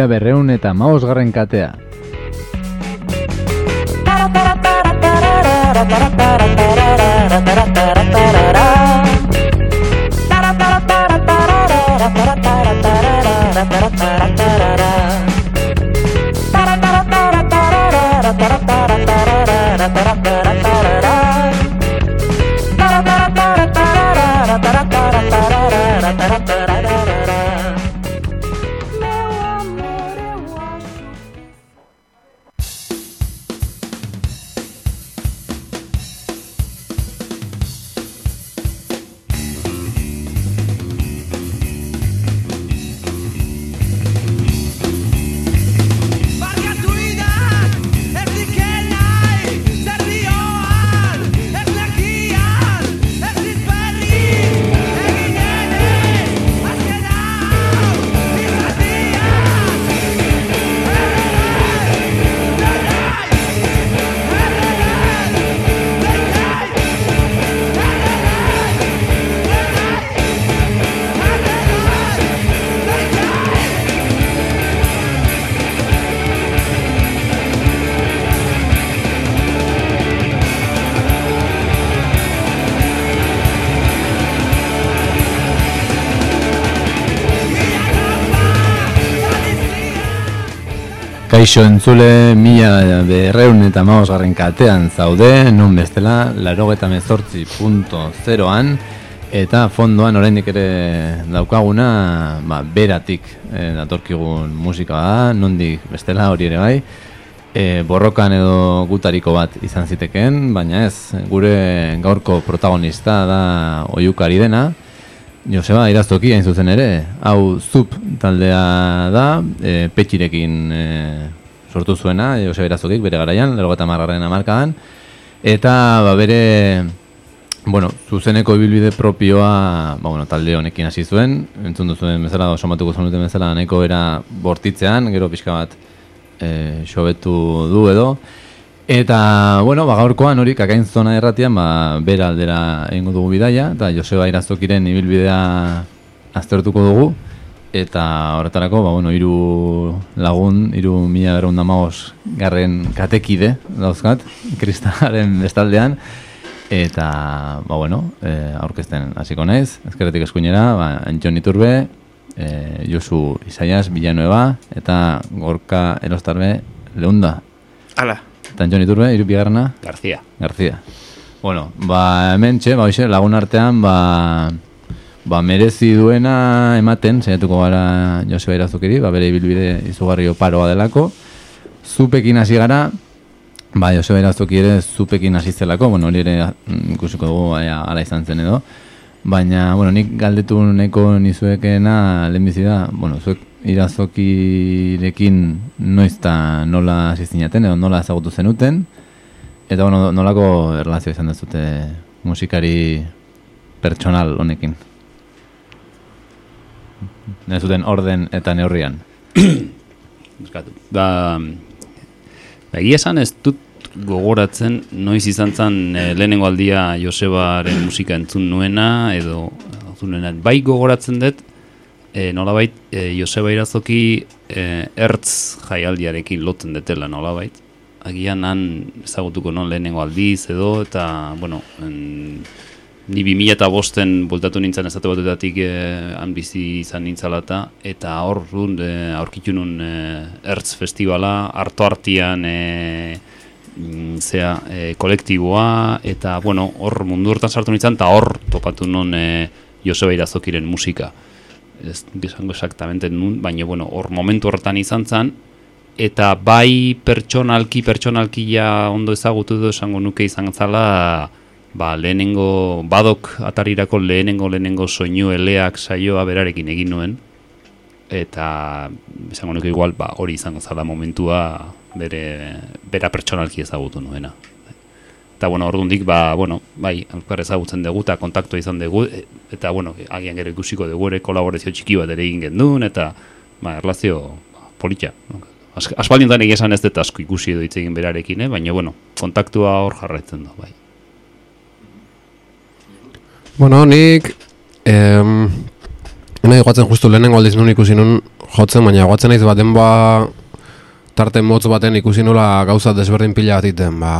mila berreun eta maosgarren katea. Kaixo entzule mila berreun eta maosgarren katean zaude, nun bestela, laro eta mezortzi punto zeroan, eta fondoan oraindik ere daukaguna, ba, beratik e, datorkigun musika da, nondik bestela hori ere bai, e, borrokan edo gutariko bat izan ziteken, baina ez, gure gaurko protagonista da oiukari dena, Joseba, iraztoki hain zuzen ere, hau zup taldea da, e, petxirekin e, sortu zuena, Joseba iraztokik bere garaian, lero eta margarren amarkadan, eta ba, bere, bueno, zuzeneko ibilbide propioa, ba, bueno, talde honekin hasi zuen, entzun duzuen bezala, somatuko zenuten bezala, nahiko era bortitzean, gero pixka bat e, sobetu du edo, Eta, bueno, ba, gaurkoan hori kakain zona erratian, ba, bera aldera egingo dugu bidaia, eta Joseba Irazokiren ibilbidea aztertuko dugu, eta horretarako, ba, bueno, iru lagun, iru mila berreun garren katekide, dauzkat, kristaren bestaldean, eta, ba, bueno, e, aurkezten hasiko naiz, ezkerretik eskuinera, ba, Antxon Iturbe, e, Josu Isaias, Villanueva, eta Gorka Erostarbe, Leunda. Hala. Eta Joni Turbe, irupi garrana? Garzia. Garzia. Bueno, ba, hemen txe, ba, oixe, lagun artean, ba, ba, merezi duena ematen, zeiatuko gara Joseba Irazukiri, ba, bere ibilbide izugarri oparoa delako. Zupekin hasi gara, ba, Joseba Irazuki ere zupekin hasi zelako, bueno, hori ere mm, ikusiko dugu, baina, ala izan zen edo. Baina, bueno, nik galdetu neko nizuekena lehenbizi da, bueno, zuek irazokirekin noiz eta nola asistinaten edo nola ezagutu zenuten eta bueno, nolako erlazio izan dezute musikari pertsonal honekin ez zuten orden eta neurrian. Ba, ba, egia esan ez dut gogoratzen noiz izan zen e, lehenengo aldia Josebaren musika entzun nuena edo nuena. bai gogoratzen dut e, nolabait e, Joseba Irazoki e, ertz jaialdiarekin lotzen detela nolabait. Agian han ezagutuko non lehenengo aldiz edo eta, bueno, en, ni bi mila eta bosten bultatu nintzen ez batutatik e, han bizi izan nintzalata eta hor e, aurkitu nun e, ertz festivala, harto hartian e, mm, zea, e, kolektiboa eta, bueno, hor mundu hortan sartu nintzen eta hor topatu nun e, Joseba Irazokiren musika. Ez gizango exactamente nun, baina bueno, hor momentu horretan izan zen, eta bai pertsonalki, pertsonalki ja ondo ezagutu du esango nuke izan zala, ba, lehenengo, badok atarirako lehenengo, lehenengo soinu eleak saioa berarekin egin nuen, eta esango nuke igual, ba, hori izango zala momentua bere, bera pertsonalki ezagutu nuena eta bueno, ordundik ba, bueno, bai, alkar ezagutzen dugu eta kontaktu izan dugu e, eta bueno, agian gero ikusiko dugu ere kolaborazio txiki bat ere egin gendun eta ba, erlazio ba, politxa. Aspaldien egia esan ez dut asko ikusi edo egin berarekin, eh? baina bueno, kontaktua hor jarraitzen du, bai. Bueno, nik em, nahi guatzen justu lehenengo aldiz nun ikusi nun jotzen, baina guatzen naiz baten ba tarte motz baten ikusi nola gauza desberdin pila bat iten, ba,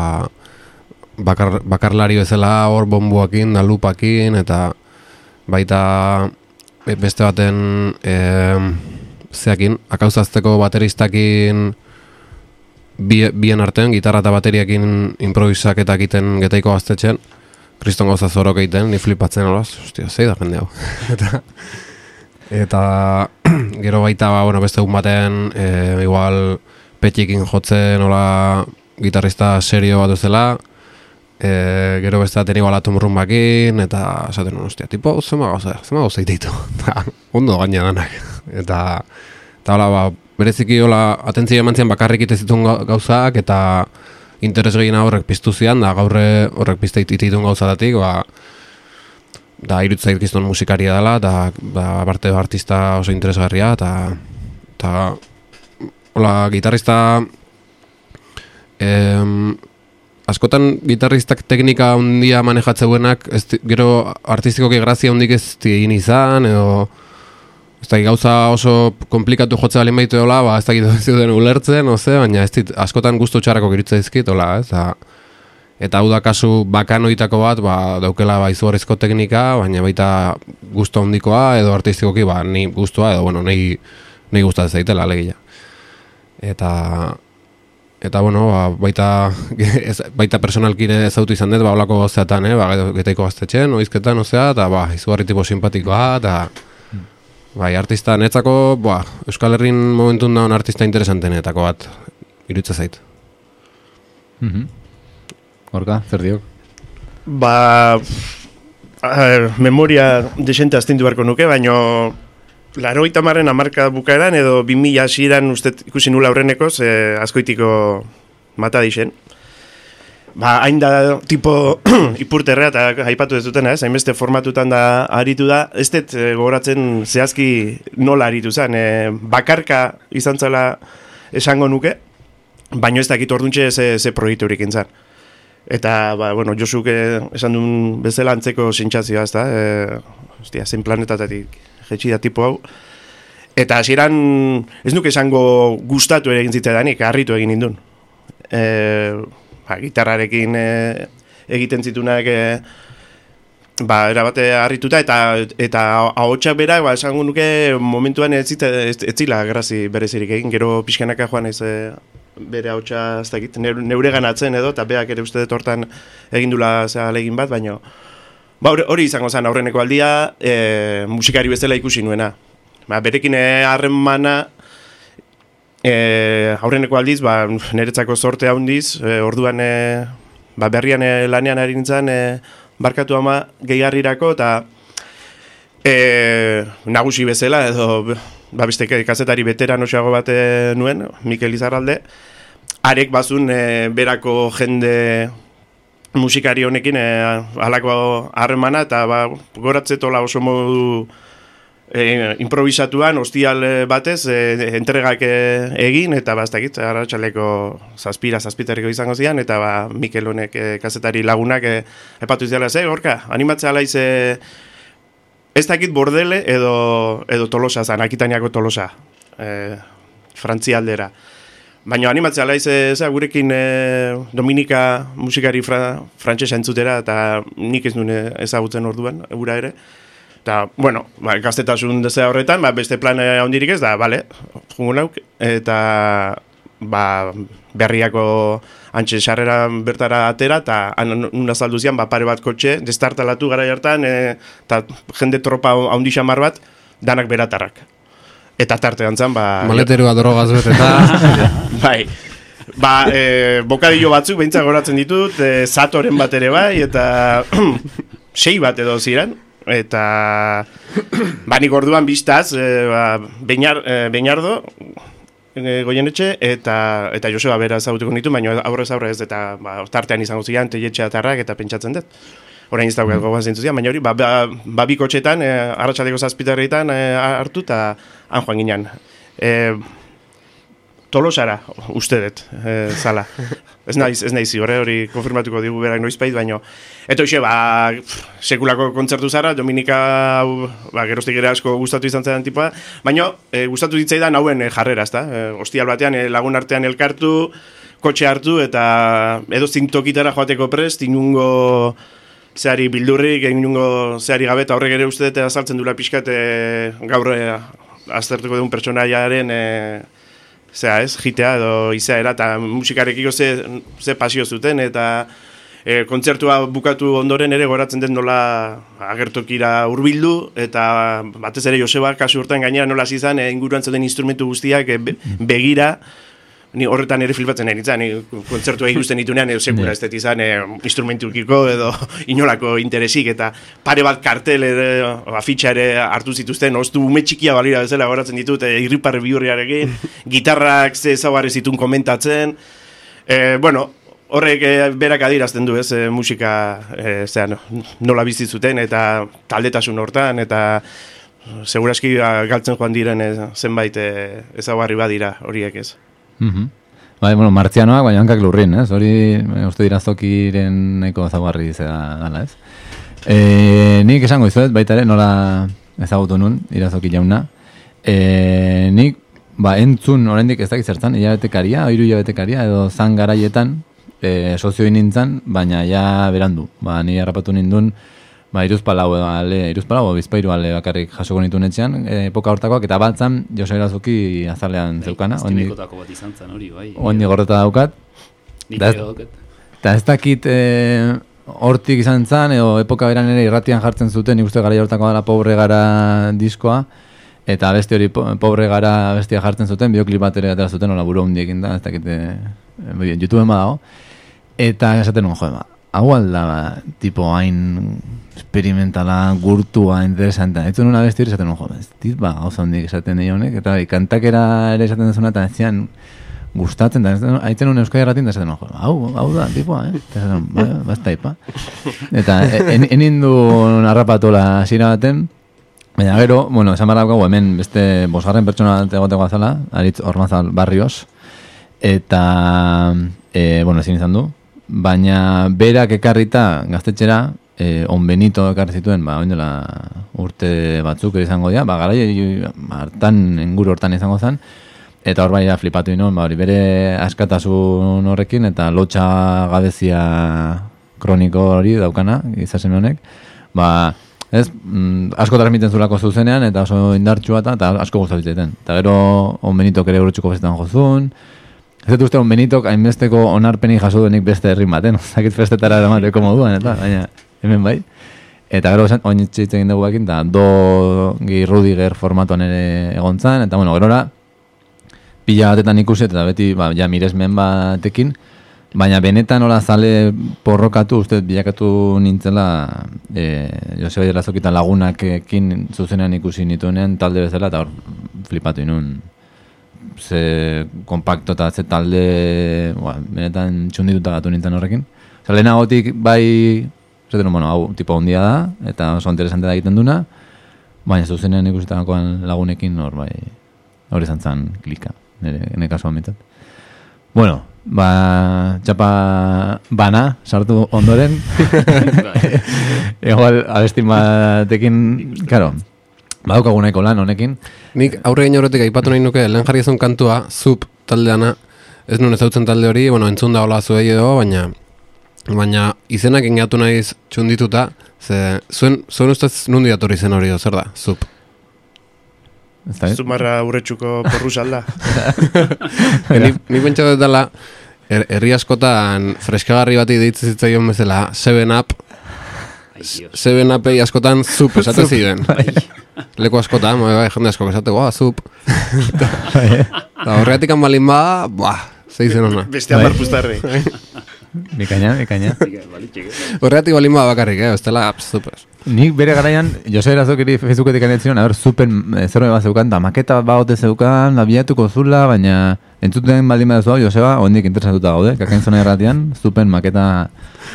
bakar, bakarlari bezala hor bombuakin, da lupakin, eta baita be- beste baten e, zeakin, akauzazteko bateristakin bi, bien artean, gitarra eta bateriakin improvisaketak egiten getaiko gaztetxen, kriston gauza zorok egiten, ni flipatzen hola, ostia, zei da jende hau. eta, eta gero baita, ba, bueno, beste egun baten, e, igual petxikin jotzen, hola, gitarrista serio bat duzela, e, gero beste baten igual atom rumbakin, eta esaten nuen, ostia, tipo, zema gauza, zema gauza iteitu. Eta, ondo gaina danak. Eta, eta hola, ba, bereziki hola, atentzio eman bakarrik ite zituen gau- gauzak, eta interes gehiena horrek piztu zian, da gaurre horrek pizte ititun gauzadatik, ba, da irutzait gizton musikaria dela, eta da, aparte artista oso interesgarria, eta, eta hola, gitarrista em, askotan gitarristak teknika handia manejatzeuenak, ez, gero artistikoki grazia handik ez egin izan, edo da gauza oso komplikatu jotze balin baitu hola, ba, ez da gitu den ulertzen, oze, baina ez dit, askotan gustu txarako girutza dizkit, hola, ez da, eta hau da kasu bakanoitako bat, ba, daukela ba, izugarrizko teknika, baina baita gustu handikoa, edo artistikoki, ba, ni gustua, edo, bueno, nahi, nahi gustatzen zaitela, alegia. Eta, eta bueno, ba, baita, ez, baita personalkire ezautu izan dut, ba, olako gozeatan, eh, ba, getaiko gaztetxen, oizketan, ozea, eta, ba, izugarri tipo simpatikoa, eta, bai, artista, netzako, ba, Euskal Herrin momentun daun artista interesantenetako bat, irutza zait. Mhm. Gorka, zer diok? Ba, a, memoria desente astindu beharko nuke, baino laro marren amarka bukaeran edo 2000 hasieran uste ikusi nula aurreneko, ze askoitiko mata dixen. Ba, hain da tipo ipurterrea eta aipatu ez dutena, ez, hainbeste formatutan da aritu da, ez dut eh, gogoratzen zehazki nola aritu zen, e, bakarka izan zela esango nuke, baino ez dakit orduntxe ze, ze proiekturik intzan. Eta, ba, bueno, Josuk eh, esan duen bezala antzeko sentsazioa, ez da? E, ostia, zen planetatatik jetxi da tipo hau. Eta hasieran ez nuke esango gustatu ere egin zitzaidanik, harritu egin nindun. E, ba, gitarrarekin e, egiten zitunak e, ba, erabate harrituta eta eta ahotsak berak ba, esango nuke momentuan ez, zita, ez, zila grazi berezirik egin, gero pixkanaka joan ez e, bere ahotsa ez dakit, neur- neure ganatzen edo, eta beak ere uste dut hortan egin dula zea legin bat, baino ba, hori- izango zen aurreneko aldia e, musikari bezala ikusi nuena. Ba, berekin eh, harremana e, aurreneko aldiz, ba, niretzako sorte handiz, e, orduan e, ba, berrian e, lanean ari nintzen e, barkatu ama gehiarrirako, eta e, nagusi bezala, edo ba, beste kazetari beteran osago bat e, nuen, Mikel Izarralde, arek bazun e, berako jende musikari honekin e, halako harremana, eta ba, goratzetola oso modu e, improvisatuan, ostial eh, batez, e, entregak e, egin, eta ba, ez dakit, arratsaleko zazpira, zazpiterriko izango zian, eta ba, Mikel honek e, kazetari lagunak e, epatu izela, ze, gorka, animatzea laiz, e, ez dakit bordele edo, edo tolosa, zan, akitaniako tolosa, e, frantzialdera. Baina animatzea laiz, e, zera, gurekin e, Dominika musikari fra, frantsesa entzutera, eta nik ez nuen ezagutzen orduan, ura ere. Eta, bueno, ba, gaztetasun dezea horretan, ba, beste plan eh, handirik ez da, bale, jungo nauk, eta ba, berriako antxe sarrera bertara atera, eta un azaldu zian, ba, pare bat kotxe, destartalatu gara hartan, eta jende tropa handi xamar bat, danak beratarrak. Eta tartean zan, ba... Maleterua drogaz beteta. bai. Ba, e, bokadillo batzuk behintzak goratzen ditut, e, zatoren bat ere bai, eta sei bat edo ziren, eta ba, nik orduan biztaz, e, ba, Beñar, e, Beñardo, e, goienetxe, eta, eta Joseba bera ezagutuko nitu, baina aurrez aurrez, eta ba, tartean izango zian, teletxe atarrak, eta pentsatzen dut. Orain ez daukat gogoan zintzu zian, baina hori, ba, ba, ba bi kotxetan, e, arratsaleko zazpitarritan e, hartu, eta han joan ginen. E, Tolosara, uste dut, e, zala. Ez naiz, ez naiz ziur, eh, hori konfirmatuko digu berak noizpait, baino. Eta hoxe, ba, sekulako kontzertu zara, Dominika, ba, geroztik ere asko gustatu izan zen tipa, baino, e, gustatu ditzaidan hauen e, jarrera, ezta? E, ostial batean, e, lagun artean elkartu, kotxe hartu, eta edo zintokitara joateko prest, inungo zeari bildurrik, inungo zeari gabe, eta horrek ere uste dut azaltzen dula pixkat e, gaur e, aztertuko dugun pertsonaiaren e, zera ez, jitea edo izaera, eta musikarekiko ze, ze pasio zuten, eta e, kontzertua bukatu ondoren ere goratzen den nola agertokira hurbildu eta batez ere Joseba kasu urtean gainera nola zizan, e, inguruan zuten instrumentu guztiak e, be, begira, ni horretan ere filmatzen nahi nintzen, ni kontzertua ikusten ditunean, edo sekura ez izan e, instrumentukiko edo inolako interesik, eta pare bat kartel ere, o, afitxa ere hartu zituzten, oztu ume txikia balira bezala goratzen ditut, e, irriparre bihurriarekin, gitarrak ze ezagarri zitun komentatzen, e, bueno, horrek e, berak adirazten du ez, e, musika e, zera, no, nola bizi zuten, eta taldetasun hortan, eta seguraski a, galtzen joan diren zenbait e, ezagarri badira horiek ez. Mhm. Bai, bueno, martzianoak, baina hankak lurrin, ez? Hori, eh, uste dira zokiren nahiko ezaguarri zera gala, ez? E, nik esango izuet, baita ere, nola ezagutu nun, irazoki jauna. E, nik, ba, entzun oraindik ez dakit zertan, hilabetekaria, oiru hilabetekaria, edo zan garaietan, e, sozioi nintzen, baina ja berandu. Ba, ni harrapatu nindun, ba, iruzpalau edo ale, iruzpalau, bizpairu ale bakarrik jasoko nitu netxean, e, epoka hortakoak, eta batzan, Jose Irazuki azalean zeukana. Ondi, Estilekotako bat izan zen hori, bai. ondi gorreta daukat. Nik da- daukat. Eta ez dakit e, hortik izan zen, edo epoka beran ere irratian jartzen zuten, nik uste gara hortako dela pobre gara diskoa, eta beste hori po- pobre gara bestia jartzen zuten, bioklip bat ere atera zuten, hola buru hundiekin da, ez dakit, e, YouTube dago. Eta esaten nuen, joe, ba, hau alda, ba, tipo hain experimentala, gurtua, interesantea. Ez nuen abesti hori esaten nuen, joe, ez ba, gauza hondik esaten nahi honek, eta bai, kantakera ere esaten dezuna, eta ez zian, gustatzen da, haitzen nuen Euskal Herratin, da esaten nuen, hau, hau da, tipoa, eh? Eta ba, basta ipa. Eta e- en, enin du narrapatola zira baten, Baina gero, bueno, esan barra hemen beste bosgarren pertsona bat egoteko azala, Aritz Ormazal Barrios, eta, e, bueno, ezin izan du, baina berak ekarrita gaztetxera, e, on Benito ekarri zituen, ba, oindela urte batzuk izango dira, ba, gara hartan, inguru hortan izango zen, eta hor bai ja flipatu inoen, ba, hori bere askatasun horrekin, eta lotxa gabezia kroniko hori daukana, izasen honek, ba, ez, mm, asko transmiten zulako zuzenean, eta oso indartsua eta, eta asko gustatu zitzaiten. Eta gero, on Benitok ere urtsuko festetan jozun, Ez dut uste, on Benitok hainbesteko onarpenik jaso duenik beste herri baten, zakit festetara eramateko moduan, eta baina hemen bai. Eta gero esan, oin egin dugu bakin, eta do Rudiger formatuan ere egon zan, eta bueno, gerora, pila batetan ikusi eta beti, ba, ja, miresmen batekin, baina benetan hola zale porrokatu, uste bilakatu nintzela, e, Joseba Jerazokitan lagunakekin zuzenean ikusi nituenean talde bezala, eta hor flipatu inun ze kompakto eta ze talde, ba, benetan txundituta gatu nintzen horrekin. Osa, lehenagotik bai, zaten, bueno, hau tipo handia da, eta oso interesante da egiten duna, baina zuzenean ikusitakoan lagunekin hor bai, hori izan zen klika, nire, nire kasuan mitzat. Bueno, ba, txapa bana, sartu ondoren, igual abesti batekin, karo, badaukagu nahiko lan honekin, Nik aurre horretik aipatu nahi nuke, lehen jarri kantua, zup taldeana, ez nuen ezautzen talde hori, bueno, entzun da hola zuei edo, baina baina izenak ingatu naiz txundituta, ze zuen, zuen ustez nundi datorri zen hori, zer da, zup. Zumarra urretxuko porru salda. ni, ni pentsa dut dela, herri askotan freskagarri bati deitzen zitzaion bezala, 7-up, Ai, Dios. 7-upei askotan zup esate ziren. Leku askotan, bai, bai, jende asko esate, goa, zup. Eta horregatik balin ba, buah, zeizen ona. Beste hamar puztarri. Bikaina, bikaina. Horregatik balin ba bakarrik, eh, zup. ez. Nik bere garaian, Jose Erazokiri Facebooketik anetzen, a ber, super eh, zerbait bat zeukan, da maketa bat zeukan, abiatuko zula, baina entzuten baldin badazu hau, Joseba, ondik interesatuta gaude, kakain zona erratian, zupen maketa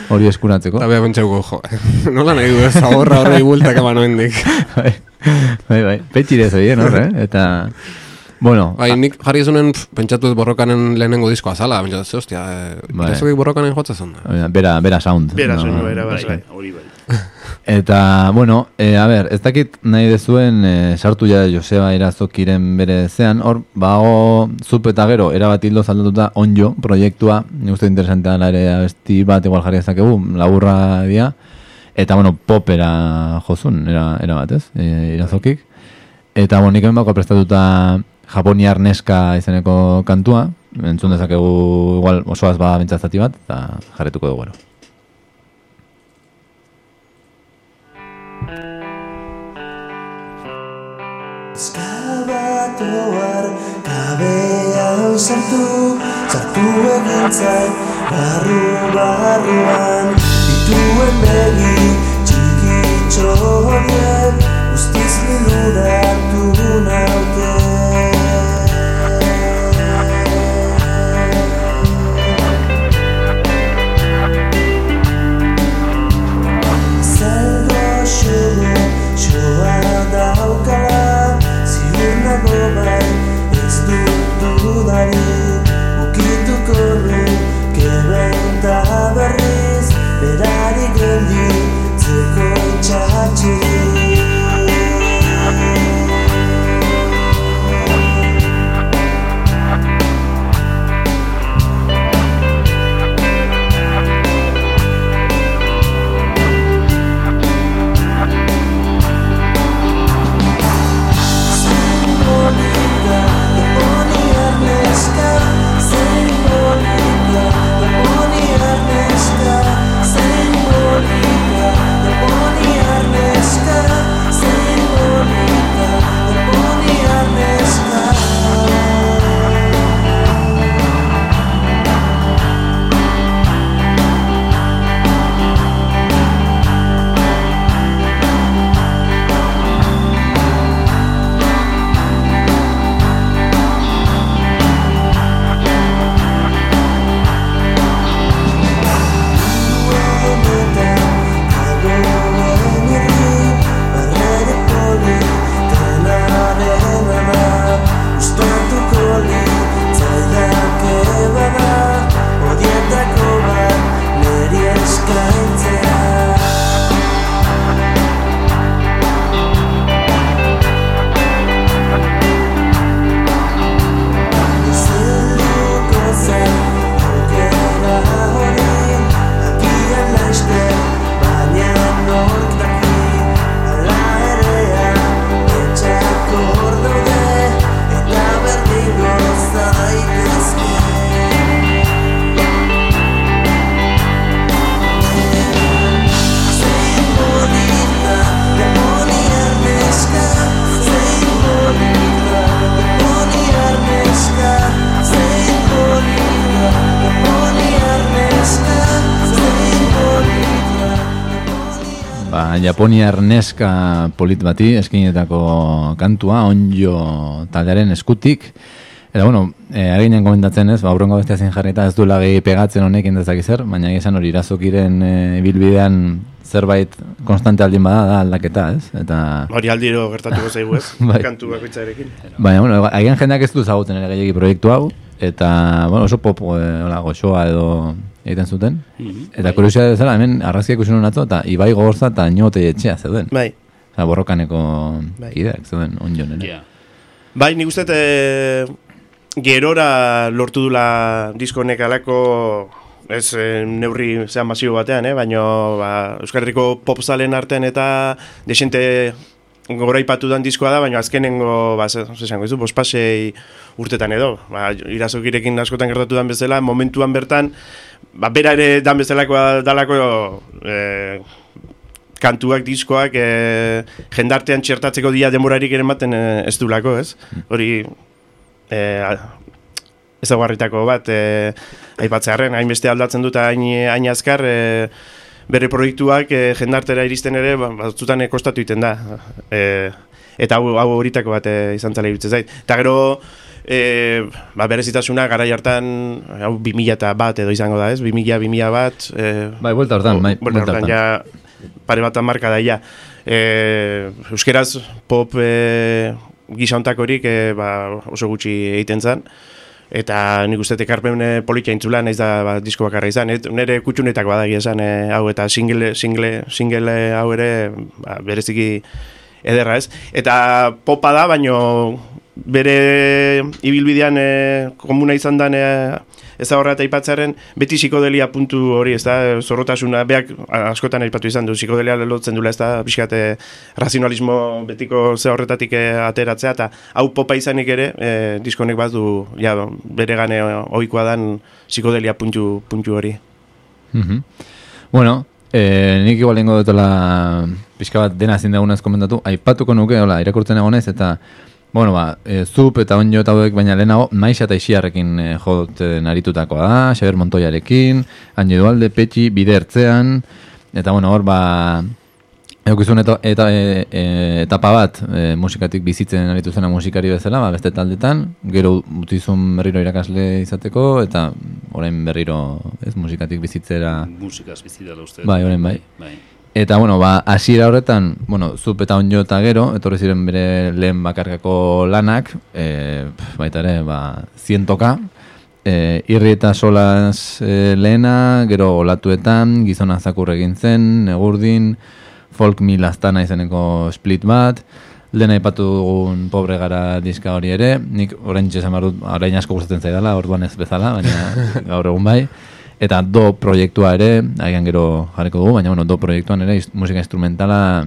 hori eskuratzeko. Eta beha pentsauko, jo, nola nahi du ez agorra horrei bultak eman oendik. bai, bai, bai, petxire zoi, eh, horre, eta... Bueno, Bai, nik jarri ezunen pf, pentsatu borrokanen lehenengo diskoa zala, pentsatu ez, ostia, e, Bai. borrokanen jotzen zuen. bera, bera sound. Bera No, soinu, bera, Bai, bai. hori bai. Eta, bueno, e, a ber, ez dakit nahi dezuen e, sartu ja Joseba Irazokiren bere zean, hor, bago zup eta gero, erabat hildo zaldatuta onjo proiektua, nik uste interesantea dela ere abesti bat igual jarri ezakegu, laburra dia, eta, bueno, popera jozun, era, era bat, ez, e, Irazokik. Eta, bueno, nik hemen bako prestatuta Japoniar neska izeneko kantua, entzun dezakegu igual osoaz ba bentsazati bat, eta jarretuko dugu gero. Eskabatoar kabean sartu Sartu egin zain barru barruan Dituen begi txikitxo horiek Guztiz liluratu naute berriz Berari geldi, zeko Ba, Japoniar neska polit bati eskinetako kantua, onjo taldearen eskutik. Eta, bueno, e, aginen komentatzen ez, ba, aurrengo bestia zen jarrita ez duela gehi pegatzen honek indezak zer, baina esan hori irazokiren e, bilbidean zerbait konstante aldin bada da aldaketa, ez? Eta, Hori aldiro gertatuko zaigu ez, Bai. kantu bakoitzarekin. baina, bueno, agian jendeak ez du zagoten ere gehiagi proiektu hau, eta, bueno, oso pop, e, hola, goxoa edo egiten zuten. Mhm. Eta kuriosia bezala, hemen arrazkiak ikusi nuen atzo, eta Ibai Gogorza eta Niote etxea zeuden. Bai, Osa, borrokaneko Bai. kideak zeuden onjon ere. Ja. bai nik uste e, gerora lortu dula disko honek alako ez e, neurri zean masibo batean, eh? baina ba, Euskal Herriko popzalen artean eta desente goraipatu dan diskoa da, baina azkenengo, ba, ze, ze esango dizu, bospasei urtetan edo. Ba, irazokirekin askotan gertatu dan bezala, momentuan bertan, ba, bera ere dan bezalakoa dalako e, kantuak, diskoak, e, jendartean txertatzeko dia demorarik ere ematen e, ez dulako, ez? Hori, e, ez dago bat, e, aipatzearen, hainbeste aldatzen dut hain, hain azkar, e, bere proiektuak e, jendartera iristen ere, ba, batzutan kostatu iten da. E, eta hau, hau horitako bat e, izan zala iruditzen zait. Eta gero, e, ba, berezitasuna garai hartan, hau 2000 eta bat edo izango da, ez? 2000, 2000 bat... E, Bai, buelta hortan, bai, buelta hortan, ja, pare bat marka da, ja. E, euskeraz, pop e, gisa hontakorik e, ba, oso gutxi egiten zen. Eta nik uste ekarpen e, politia intzula, naiz da ba, disko bakarra izan. Et, nire kutxunetako badagi esan e, hau eta single, single, single hau ere ba, bereziki ederra ez. Eta popa da, baino bere ibilbidean e, komuna izan dan e, ez da horreta aipatzaren beti psikodelia puntu hori, ez da, zorrotasuna, beak askotan aipatu izan du, psikodelia lotzen dula, ez da, pixkat, e, razionalismo betiko ze horretatik e, ateratzea, eta hau popa izanik ere, e, diskonek bat du, ja, bere gane ohikoa dan psikodelia puntu, puntu hori. Mhm. Bueno, eh, nik igual lengo dutela pixka bat dena ezin dagunaz komentatu, aipatuko nuke, hola, irakurtzen egonez, eta Bueno, ba, e, zup eta onjo eta hauek baina lehenago, maixa eta isiarrekin e, joten aritutakoa da, Xaber Montoyarekin, Anje Dualde, Petxi, bide ertzean, eta bueno, hor, ba, eukizun eta, eta e, e, etapa bat e, musikatik bizitzen aritu zena musikari bezala, ba, beste taldetan, gero utizun berriro irakasle izateko, eta orain berriro ez musikatik bizitzera... Musikaz bizitela uste. Bai, orain bai. Bai. Eta, bueno, ba, hasiera horretan, bueno, zup eta onjo eta gero, etorri ziren bere lehen bakarkako lanak, e, baita ere, ba, zientoka, e, irri eta solaz e, lehena, gero olatuetan, gizona zakur egin zen, negurdin, folk mil astana izeneko split bat, lehen aipatu dugun pobre gara diska hori ere, nik orain txesan dut, orain asko gustatzen zaidala, orduan ez bezala, baina gaur egun bai. Eta do proiektua ere, agian gero jarriko dugu, baina bueno, do proiektuan ere musika instrumentala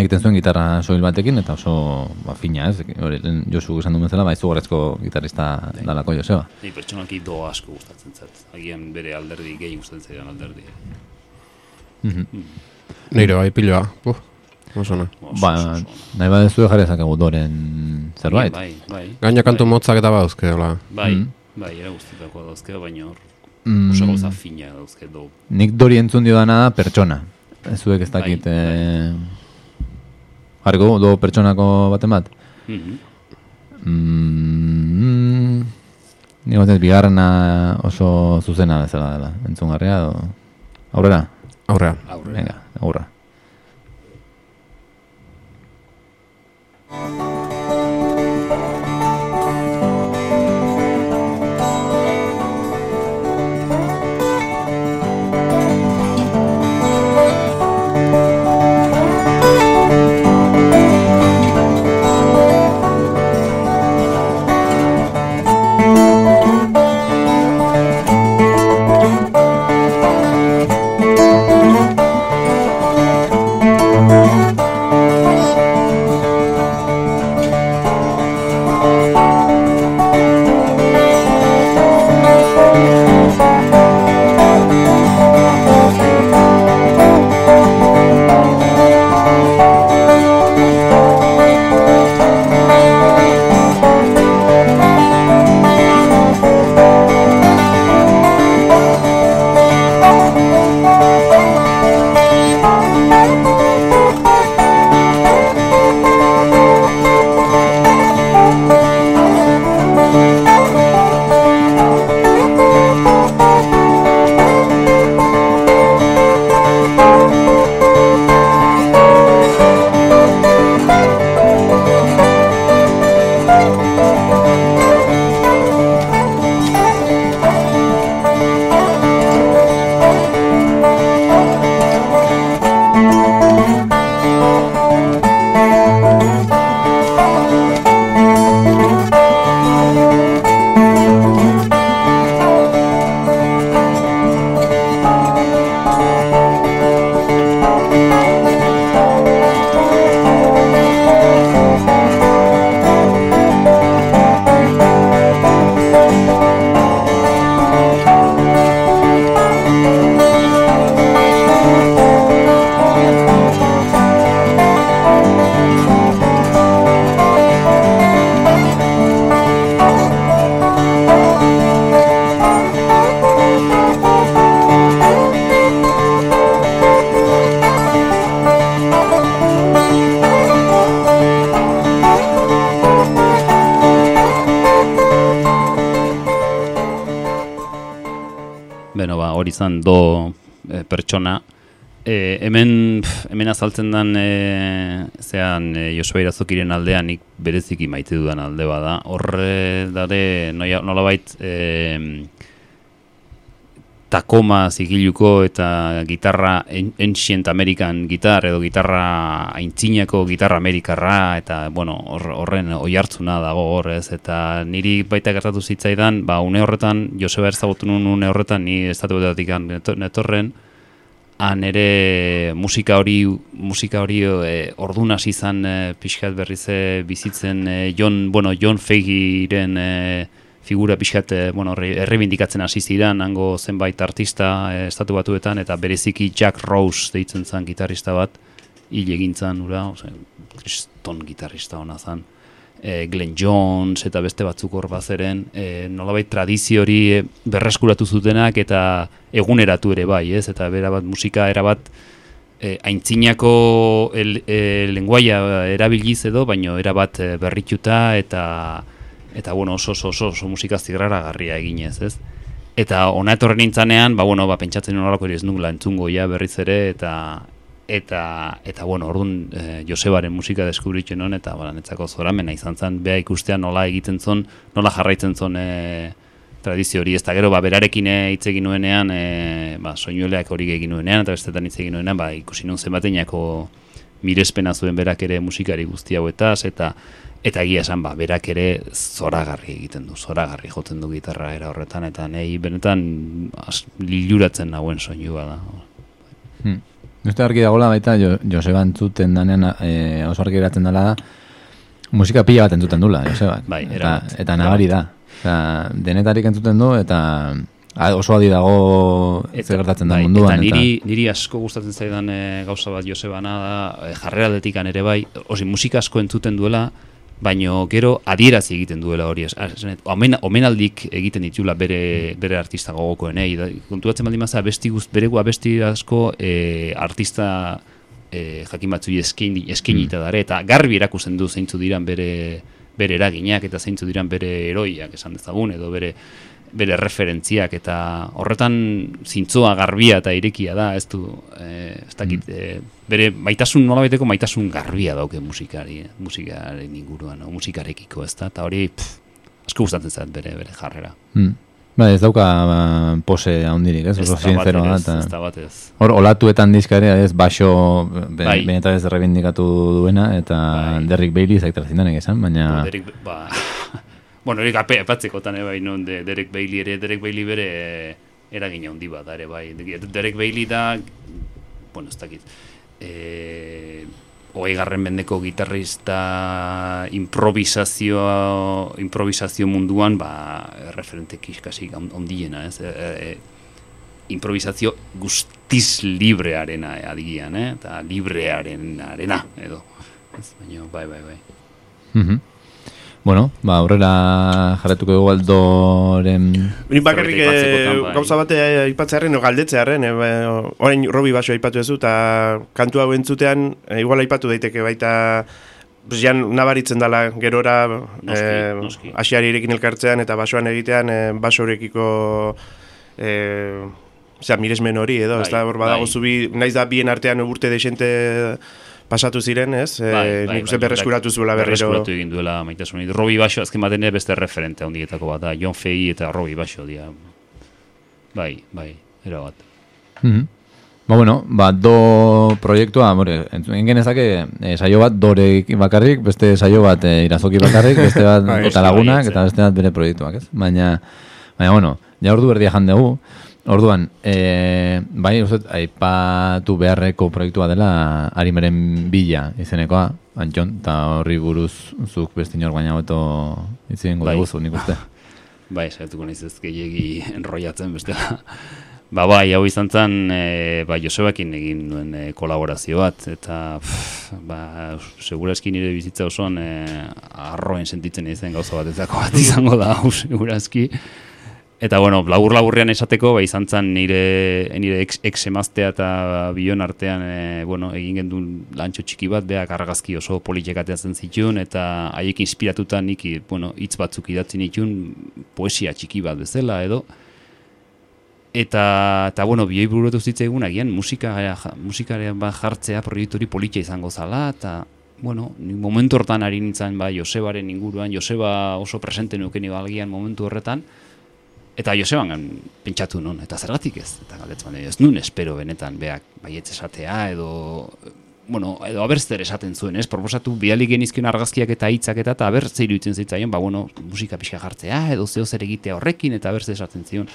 egiten zuen gitarra soil batekin, eta oso ba, fina ez, hori, Josu esan duen bezala, ba, izugarrezko gitarrista dalako Joseba. Ni pertsonalki do asko gustatzen zait. Agian bere alderdi gehi gustatzen zaidan alderdi. Nire bai piloa. Uf, oso ona. Oso, Ba, oso, oso ona. nahi badezu jarri ezakegu doren zerbait. Bai, bai. Gaina kantu bai, motzak eta badauzke, hola. Bai, Mm. bai, ere guztietako dauzke, baina hor Mm, oso gauza fina dauzke do. nik dori entzun dio dana da pertsona. Ez zuek ez Bai, dakit... bai. eh, Jarriko dugu, do pertsonako baten bat? Mhm. Mm, Nik bat ez bigarrena oso zuzena bezala dela, entzungarria edo... Aurrera? Aurrean. Aurre. Venga, aurra. Izan do e, pertsona E, hemen, pf, hemen azaltzen dan e, zean e, Joseba Irazokiren aldean nik bereziki maite dudan alde bada. Horre dare noia, nolabait e, Tacoma zigiluko eta gitarra en- Ancient American gitar edo gitarra aintzinako gitarra amerikarra eta bueno, hor- horren oihartzuna dago hor ez? Eta niri baita gertatu zitzaidan, ba une horretan Joseba ezagutu nuen une horretan ni estatuetatik netorren han ere musika hori musika hori e, ordun hasi izan e, pixkat berriz e, bizitzen e, John bueno John Fagiren e, figura pixkat e, bueno erre- errebindikatzen hasi ziren hango zenbait artista e, estatu batuetan eta bereziki Jack Rose deitzen zen gitarrista bat hil egin zen ura kriston gitarrista ona zen e, Glenn Jones eta beste batzuk hor bazeren, e, nolabait tradizio hori e, berreskuratu zutenak eta eguneratu ere bai, ez? Eta bera bat musika erabat e, aintzinako el, e, lenguaia erabiliz edo, baino erabat berrituta eta eta bueno, oso oso oso, oso musika zigraragarria eginez, ez? Eta ona etorri nintzanean, ba bueno, ba pentsatzen ere ez nukela entzungo ja berriz ere eta eta eta bueno, ordun e, Josebaren musika deskubritzen nuen eta ba netzako zoramena izan zen bea ikustea nola egiten zon, nola jarraitzen zon e, tradizio hori. Ez da gero ba berarekin eh, hitz egin nuenean, e, ba soinueleak hori egin nuenean eta bestetan hitz egin nuenean, ba ikusi nuen zenbateinako mirespena zuen berak ere musikari guzti hauetaz eta eta egia esan ba berak ere zoragarri egiten du, zoragarri jotzen du gitarra era horretan eta nei benetan as, liluratzen nauen soinua da. Hmm. Uste argi dagoela baita jo, Joseba entzuten danean e, oso argi geratzen dela da musika pila bat entzuten dula Joseba. Bai, eta, eta nabari da. Osea, denetarik entzuten du eta oso adi dago zer gertatzen da bai, munduan. Eta niri, niri asko gustatzen zaidan e, gauza bat Josebana da, e, jarrera aldetikan ere bai, osi, musika asko entzuten duela, baino gero adierazi egiten duela hori. Omen, omenaldik egiten ditula bere, bere artista gogokoenei. Da, konturatzen baldin maza, abesti guz, bere abesti asko e, artista e, jakin batzui eskaini, eskainita dare, eta garbi erakusten du zeintzu diran bere, bere eraginak eta zeintzu diran bere eroiak esan dezagun, edo bere bere referentziak eta horretan zintzoa garbia eta irekia da, ez du, eh, ez dakit, eh, bere maitasun nolabaiteko maitasun garbia dauke musikari, eh, musikaren inguruan, o, musikarekiko, ez da, eta hori pff, asko gustatzen zait bere bere jarrera. Hmm. Bai, ez dauka ba, pose handirik, ez? Oso Ez da sincero da. eta- ez da bat. Hor, olatuetan dizka ere, ez, baso, be, Bai. benetan ez reivindikatu duena, eta Bai. Derrick Bailey zaitela zindanek esan, baina... Derek, ba, bueno, hori gape ere bai non de Derek Bailey ere Derek Bailey bere eh, eragina handi bat ere bai. Derek Bailey da bueno, ez dakit. Eh, hogei garren mendeko gitarrista improvisazio improvisazio munduan ba referente kiskasi ondiena, ez? E, e, improvisazio guztiz librearena eh, adigian, eh? eta librearen arena edo. Ez, baina, bai, bai, bai. Mhm. Bueno, ba, aurrera jarretuko dugu aldoren... Ni bakarrik eh, bai. gauza bate aipatzearen o galdetzearen, eh, ba, orain Robi baso aipatu ezu eta kantu hau entzutean eh, igual aipatu daiteke baita pues, jan nabaritzen dela gerora Noski, eh, noski. asiarirekin elkartzean eta basoan egitean eh, basorekiko eh, Osea, miresmen hori edo, Bai, ez da, hor badago bai. zubi, naiz da bien artean urte desente pasatu ziren, ez? Bai, Eh, bai, nik uste bai, berreskuratu zuela berriro. Berreskuratu egin duela maitasun. Robi Baixo azken baten ere beste referente handietako bat da. John Fei eta Robi Baixo dia. Bai, bai, era bat. Mhm. Ba, bueno, ba, do proiektua, more, entzun genezake, e, saio bat dorek bakarrik, beste saio bat e, irazoki bakarrik, beste bat Bai, eta bai, lagunak, eta beste bat bere proiektuak, ez? Baina, baina, bueno, ja ordu berdia jan dugu, orduan, e, bai, uste, aipatu beharreko proiektua dela Arimeren Bila izenekoa, Antxon, eta horri buruz zuk beste inor baina hobeto itzien Bai. guzu, nik uste. Bai, saiatuko naiz ez gehiegi enrollatzen bestela. Ba, bai, hau izan zen, e, ba, Josebakin egin nuen e, kolaborazio bat, eta, pff, ba, segurazki nire bizitza osoan e, arroen sentitzen izen gauza bat ezako bat izango da, hau segurazki. Eta, bueno, labur-laburrean esateko, ba, izan zen nire, nire ex, ex emaztea eta bion artean, e, bueno, egin gendun lantxo txiki bat, beak argazki oso politek ateatzen zituen, eta haiek inspiratuta nik, bueno, hitz batzuk idatzi nituen, poesia txiki bat bezala, edo, Eta, eta bueno, bioi burutu zitzaigun, agian musika, ja- bat jartzea proiektu hori politia izango zala, eta, bueno, ni momentu hortan ari nintzen, ba, Josebaren inguruan, Joseba oso presente nuken agian momentu horretan, eta Joseban pentsatu nun, eta zergatik ez, eta galdetzen ez nun espero benetan, beak, baietz esatea, edo, bueno, edo abertzer esaten zuen, ez, proposatu bidali genizkion argazkiak eta hitzak eta, eta abertze iruditzen zitzaien, ba, bueno, musika pixka jartzea, edo zeo zer egitea horrekin, eta abertze esaten zion.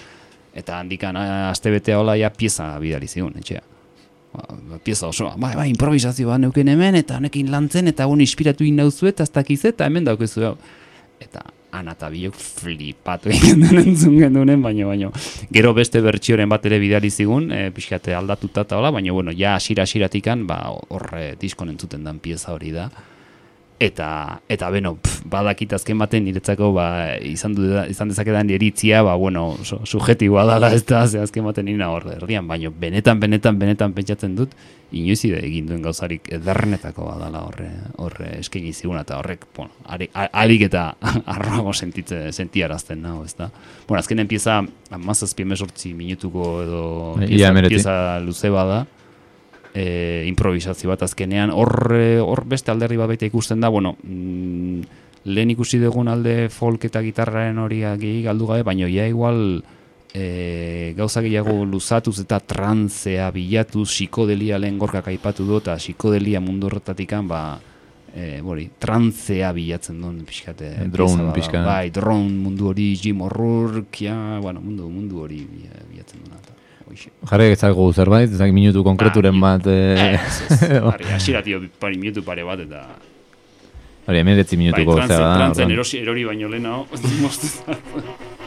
Eta handikan a- aste betea hola ja pieza bidali zion, etxea. Ba, ba, pieza osoa, bai, bai, improvisazio bat neuken hemen, eta honekin lantzen, eta hon inspiratu inauzu, eta ez dakiz, eta hemen daukezu. Eta ana eta biok flipatu egin den entzun gendunen, baino, baino. Gero beste bertsioren bat ere bidali zigun, e, pixkate aldatuta eta hola, baina, bueno, ja asira asiratikan, ba, horre diskon entzuten dan pieza hori da. Eta, eta beno, pf, badakit azken baten niretzako ba, izan, du, izan dezakedan eritzia, ba, bueno, su, subjetiboa dala ez da, ze azken baten nina hor erdian, baina benetan, benetan, benetan pentsatzen dut, inoiz ide egin duen gauzarik ederrenetako badala horre, horre eskaini ziguna, eta horrek, bueno, ari- a- alik eta arroago sentitze, sentiarazten nago, ez da. Bueno, azkenen pieza, amazazpi emesortzi minutuko edo pieza, pieza luze bada, e, improvisazio bat azkenean hor eh, hor beste alderdi bat baita ikusten da bueno mm, lehen ikusi dugun alde folk eta gitarraren hori gehi galdu gabe baina ja igual e, gauza gehiago luzatuz eta trantzea bilatuz psikodelia lehen gorkak aipatu du eta psikodelia mundu horretatikan ba e, bori, trantzea bilatzen duen pixkate Eh, drone pixka. bai, drone mundu hori Jim O'Rourke ja, bueno, mundu, mundu hori bila- bilatzen duen eta. Jarri ezagu zerbait, ezak minutu konkreturen Ba, bat, eh, Ez, ez, asiratio pari minutu pare bat eta hori, emeretzi bai, minutuko trantzen, zera da. trantzen erori baino lehenago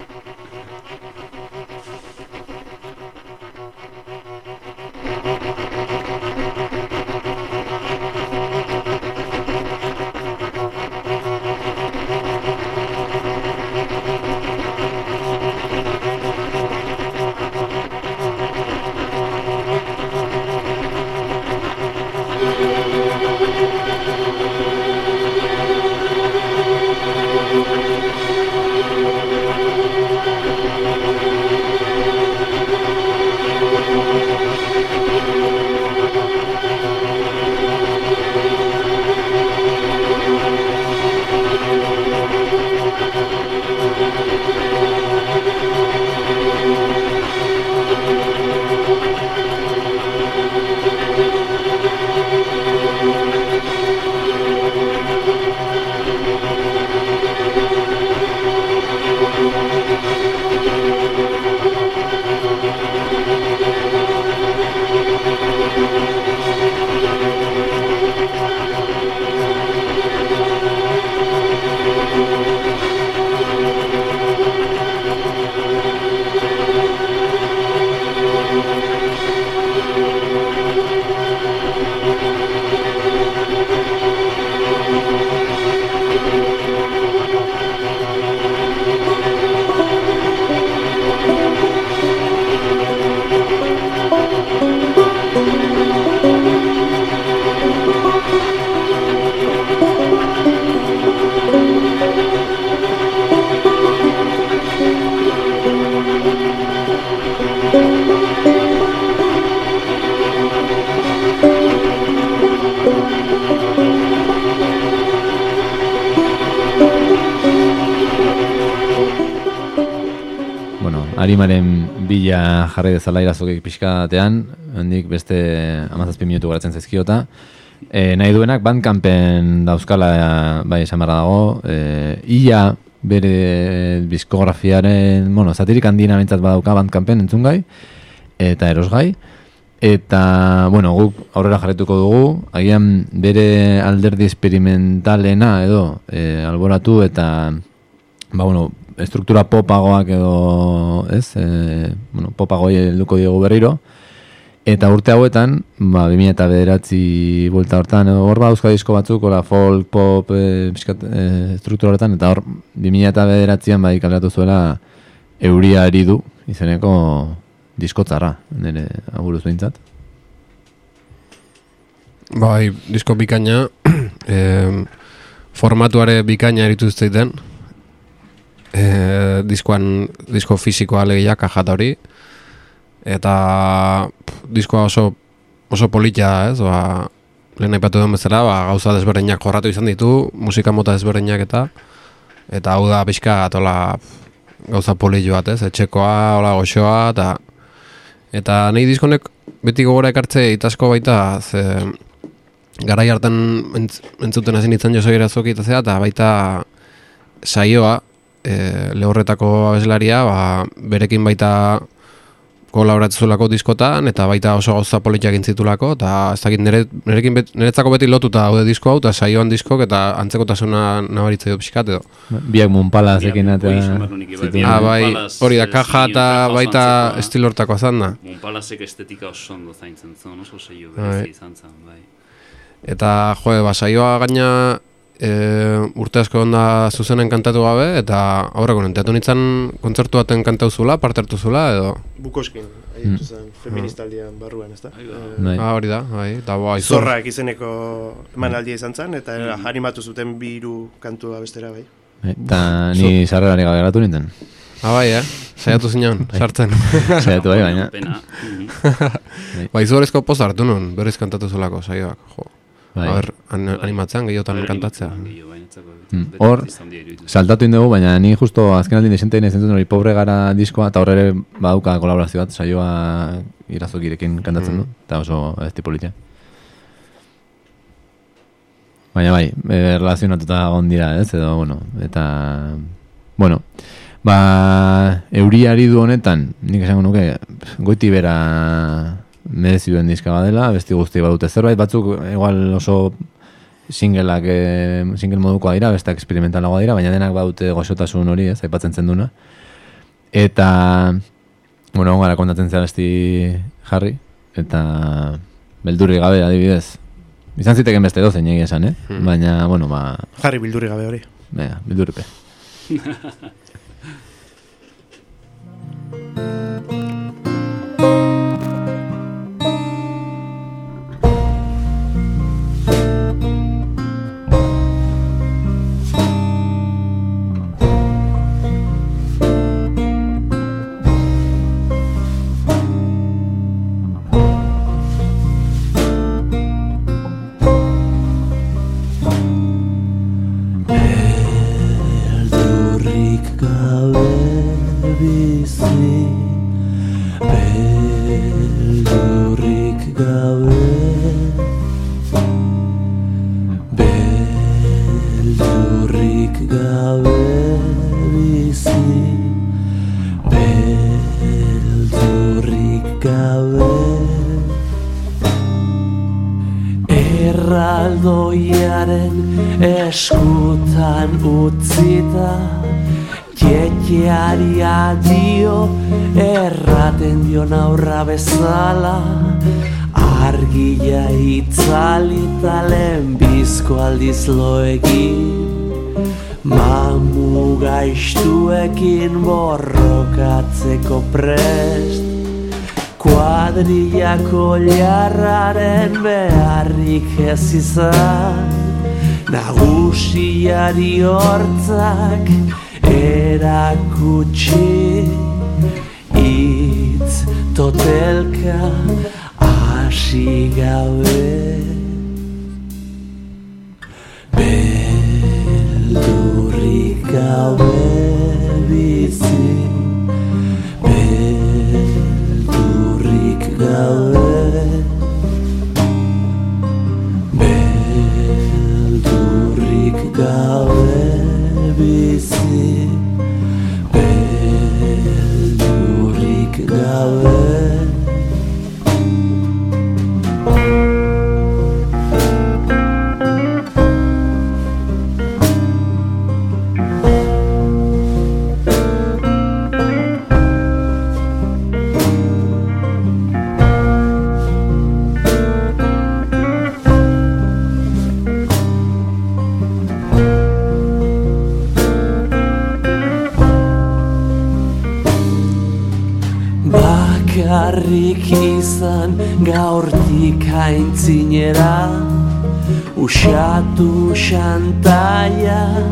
jarri dezala irazokik pixkatean, handik beste amazazpi minutu garatzen zaizkiota. E, nahi duenak bandkampen dauzkala bai esan dago, e, ia bere diskografiaren, bueno, satirik handina bintzat badauka bandkampen entzungai, eta erosgai. Eta, bueno, guk aurrera jarretuko dugu, agian bere alderdi experimentalena edo e, alboratu eta, ba, bueno, estruktura popagoak edo, ez, e, bueno, popagoi helduko diogu berriro, eta urte hauetan, ba, 2000 eta bederatzi buelta hortan, hor ba, disko batzuk, ora folk, pop, e, pixkat, e, struktura horretan, eta hor, 2000 eta bederatzean, bai, kaleratu zuela, euria eridu, izeneko diskotzarra, nire aburuz behintzat. Bai, disko bikaina, eh, formatuare bikaina eritu zitzaiten, eh, diskoan, disko fisikoa alegia kajata hori, eta pff, diskoa oso oso politia ez? Ba, lehen aipatu duen bezala, ba, gauza desberdinak jorratu izan ditu, musika mota desberdinak eta eta hau da pixka atola gauza polillo bat, ez? Etxekoa, hola goxoa, eta eta nahi diskonek beti gogora ekartze itasko baita, ze garai hartan entz, entzuten hasi nintzen Jose Irazoki eta zera, eta baita saioa, e, lehorretako abeslaria, ba, berekin baita kolaboratzulako diskotan, eta baita oso gauza politiak intzitulako, eta ez dakit nire, nirekin bet, niretzako beti lotuta daude disko hau, eta saioan diskok, eta antzekotasuna nabaritzea du pixkat edo. Biak munpala zekin eta... Ah, bai, hori da, kaja eta baita estilo hortako azan da. Monpalasek estetika oso ondo zaintzen zuen, oso seio Bai. berezi izan zen, bai. Eta, jo, ba, saioa gaina e, urte asko onda zuzenen kantatu gabe, eta aurreko nenteatu nintzen kontzertu baten kantau zula, parte hartu zula, edo... Bukoskin, ahitu zen, feministaldian barruan, ez da? Bai. Ah, hori da, bai, eta boa, izor. Zorrak izeneko emanaldia izan zen, eta animatu zuten biru kantua bestera, bai. Bai, Eta ni sarrerari gabe geratu nintzen. Ah, bai, eh? Saiatu zinean, sartzen. Saiatu bai, baina. Pena. mhm. ba, izorezko poz hartu nun, berriz kantatu zulako saioak, jo. Bai. A ber, an, animatzen gehiotan Bai, kantatzea. Mm, hor. Saltatu indugu, baina ni justo azken aldin desente nahi zentzen hori pobre gara diskoa, eta horre ere badauka kolaborazio bat, saioa irazokirekin kantatzen du, eta oso ez politia. Baina bai, e, relazionatuta egon dira, ez, edo, bueno, eta, bueno, ba, euriari du honetan, nik esango nuke, goiti bera merezi duen diska badela, besti guzti badute zerbait, batzuk igual oso singleak, e, single modukoa dira, beste experimentalagoa dira, baina denak badute goxotasun hori, ez, aipatzen zen duna. Eta, bueno, ongara kontatzen zera besti jarri, eta beldurri gabe adibidez. Izan ziteken beste dozen egia esan, eh? Baina, bueno, ba, Jarri bildurri gabe hori. Venga, bildurripe. Beldurrik Jarraren beharrik ez izan. Nagusiari hortzak erakutsi Itz totelka hasi gabe. Gabe bizi Beldurrik gabe Beldurrik izan gaurtik haintzinera Usatu xantaia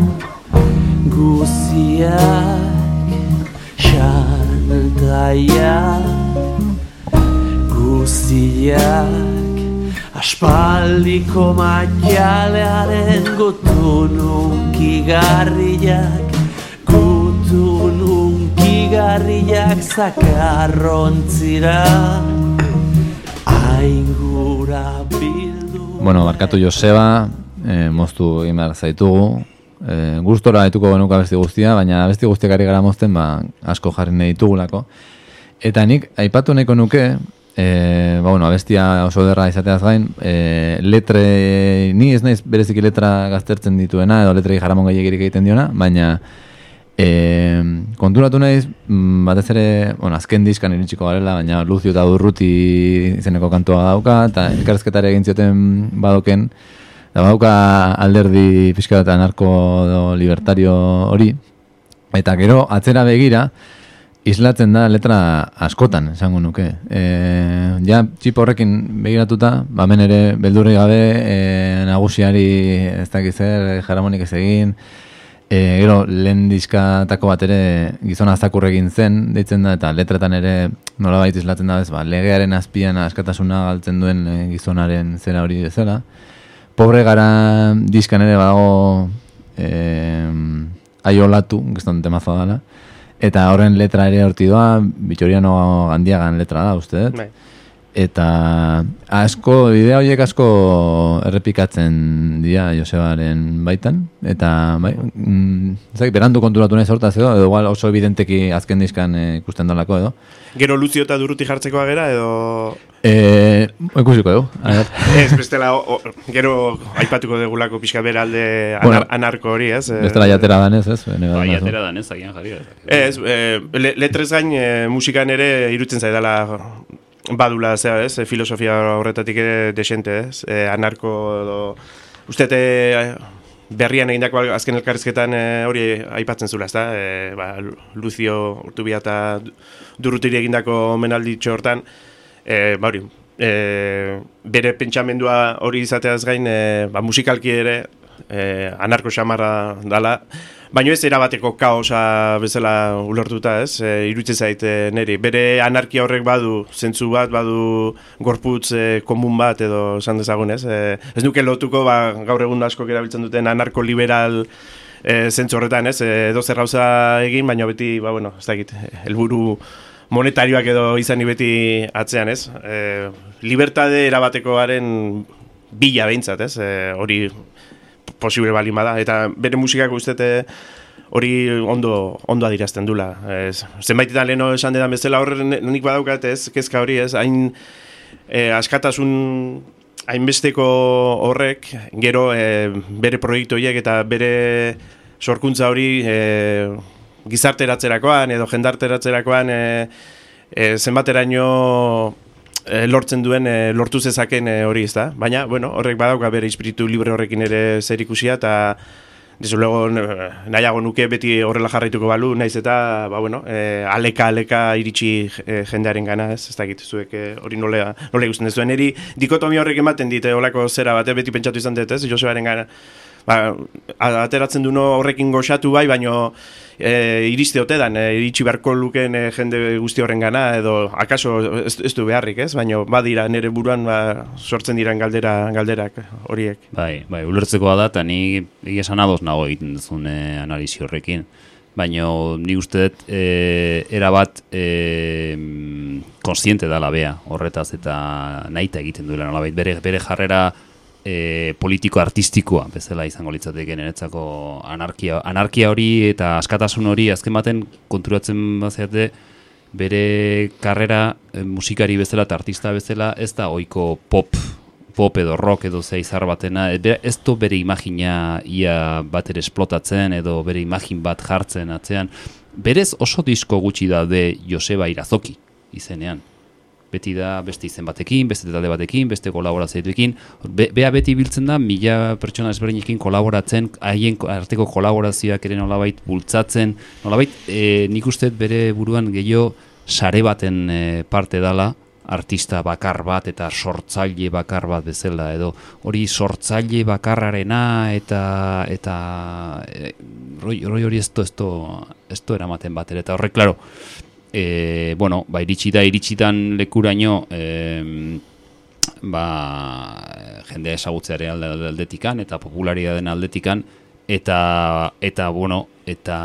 guziak Xantaia guztiak Aspaldiko maialearen gutun unkigarriak Gutun unkigarriak zakarrontzira. Aingura bildu Bueno, barkatu Joseba, eh, moztu egin zaitugu. Eh, gustora etuko genuka abesti guztia, baina abesti guztiak ari gara mozten, ba, asko jarri nahi ditugulako. Eta nik, aipatu nahiko nuke, eh, ba, bueno, abestia oso derra izateaz gain, eh, letre, ni ez naiz bereziki letra gaztertzen dituena, edo letrei jaramon gehiagirik egiten diona, baina E, konturatu naiz, mm, batez ere, bueno, azken diskan iritsiko garela, baina Lucio eta Durruti izeneko kantua dauka, eta elkarrezketare egin zioten badoken, da badauka alderdi pixka eta narko edo libertario hori, eta gero atzera begira, islatzen da letra askotan, esango nuke. E, ja, txip horrekin begiratuta, ba hemen ere beldurri gabe, e, nagusiari ez dakiz zer, jaramonik ez egin, E, gero, lehen diskatako bat ere gizona azakur egin zen, deitzen da, eta letretan ere nola baita islatzen da, bez, ba, legearen azpian askatasuna galtzen duen e, gizonaren zera hori bezala. Pobre gara diskan ere badago e, aiolatu, gizton temazoa dela, eta horren letra ere horti doa, bitxoriano gandiagan letra da, uste dut. Bai. Eta asko, bidea horiek asko errepikatzen dira Josebaren baitan. Eta, bai, mm, dakit, berandu konturatu nahi hortaz edo, edo igual oso evidenteki azken diskan eh, ikusten dolako edo. Gero Lucio eta Durruti jartzekoa gera, edo... E, ikusiko dugu, a ber. Ez, bestela, o, gero aipatuko degulako pixka bera alde anar, Bueno, anarko hori, ez? Eh, Bestela jatera danez, ez? Bene, Bai, badazu. atera danez, agian jarri. Ez, e, le, letrez gain e, musikan ere irutzen zaidala badula, zera, ez? E, filosofia horretatik ere desente, ez? E, anarko edo... Uste, e, berrian egindako azken elkarrizketan e, hori aipatzen zula, ezta? E, ba, Lucio Urtubia eta Durrutiri egindako menalditxo hortan, e, ba hori, e, bere pentsamendua hori izateaz gain, e, ba, musikalki ere e, anarko xamarra dala, baino ez erabateko kaosa bezala ulertuta ez, e, iruditzen zait e, niri. Bere anarkia horrek badu, zentzu bat, badu gorputz e, komun bat edo esan dezagun ez. E, ez nuke lotuko ba, gaur egun asko erabiltzen duten anarko-liberal e, zentzu horretan ez, e, edo zer gauza egin, baina beti, ba, bueno, ez dakit, helburu monetarioak edo izani beti atzean ez. E, libertade erabatekoaren bila behintzat ez, e, hori posible bali bada eta bere musikak ustete hori ondo ondo adirazten dula. Ez, zenbaitetan leno esan dedan bezala horren nik badaukat ez, kezka hori ez, hain e, askatasun hainbesteko horrek, gero e, bere proiektu horiek eta bere sorkuntza hori e, gizarteratzerakoan edo jendarteratzerakoan e, e, zenbateraino lortzen duen e, lortu zezaken e, hori ez da. Baina, bueno, horrek badauka bere espiritu libre horrekin ere zer ikusia eta Desde luego, eh, nahiago nuke beti horrela jarraituko balu, naiz eta, ba, bueno, e, aleka, aleka iritsi e, jendearen gana, ez, ez dakit zuek e, hori nolea, nolea ikusten dezuen. Eri dikotomia horrek ematen dite, olako zera bat, eh, beti pentsatu izan dut, ez, Josebaren gana. Ba, ateratzen duno horrekin goxatu bai, baino e, iriste ote dan, e, iritsi beharko luken e, jende guzti horren gana, edo akaso ez, du beharrik, ez, baino badira nire buruan ba, sortzen diran galdera, galderak horiek. Bai, bai, ulertzekoa da, eta ni esan ados nago egiten duzun eh, analisi horrekin. Baina ni uste dut e, erabat e, konstiente dala bea horretaz eta nahita egiten duela nolabait bere, bere jarrera e, politiko-artistikoa bezala izango litzateke niretzako anarkia, anarkia hori eta askatasun hori azken baten konturatzen bazeate bere karrera e, musikari bezala eta artista bezala ez da ohiko pop pop edo rock edo ze izar batena, e, ez du bere imagina ia bat ere esplotatzen edo bere imagin bat jartzen atzean. Berez oso disko gutxi daude Joseba Irazoki izenean. Beti da beste izen batekin, beste talde batekin, beste kolaborazioekin. Be, bea beti biltzen da, mila pertsona ezberdinekin kolaboratzen, haien ko- arteko kolaborazioak ere nolabait bultzatzen, nolabait e, nik uste bere buruan gehiago sare baten e, parte dala, artista bakar bat eta sortzaile bakar bat bezala edo. Hori sortzaile bakarrarena eta eta e, roi, roi hori du ez du eramaten bat eta horrek claro e, bueno, ba, iritsi da, iritsitan lekuraino, e, ba, jende esagutzeare alde, aldetikan, eta popularia den aldetikan, eta, eta, bueno, eta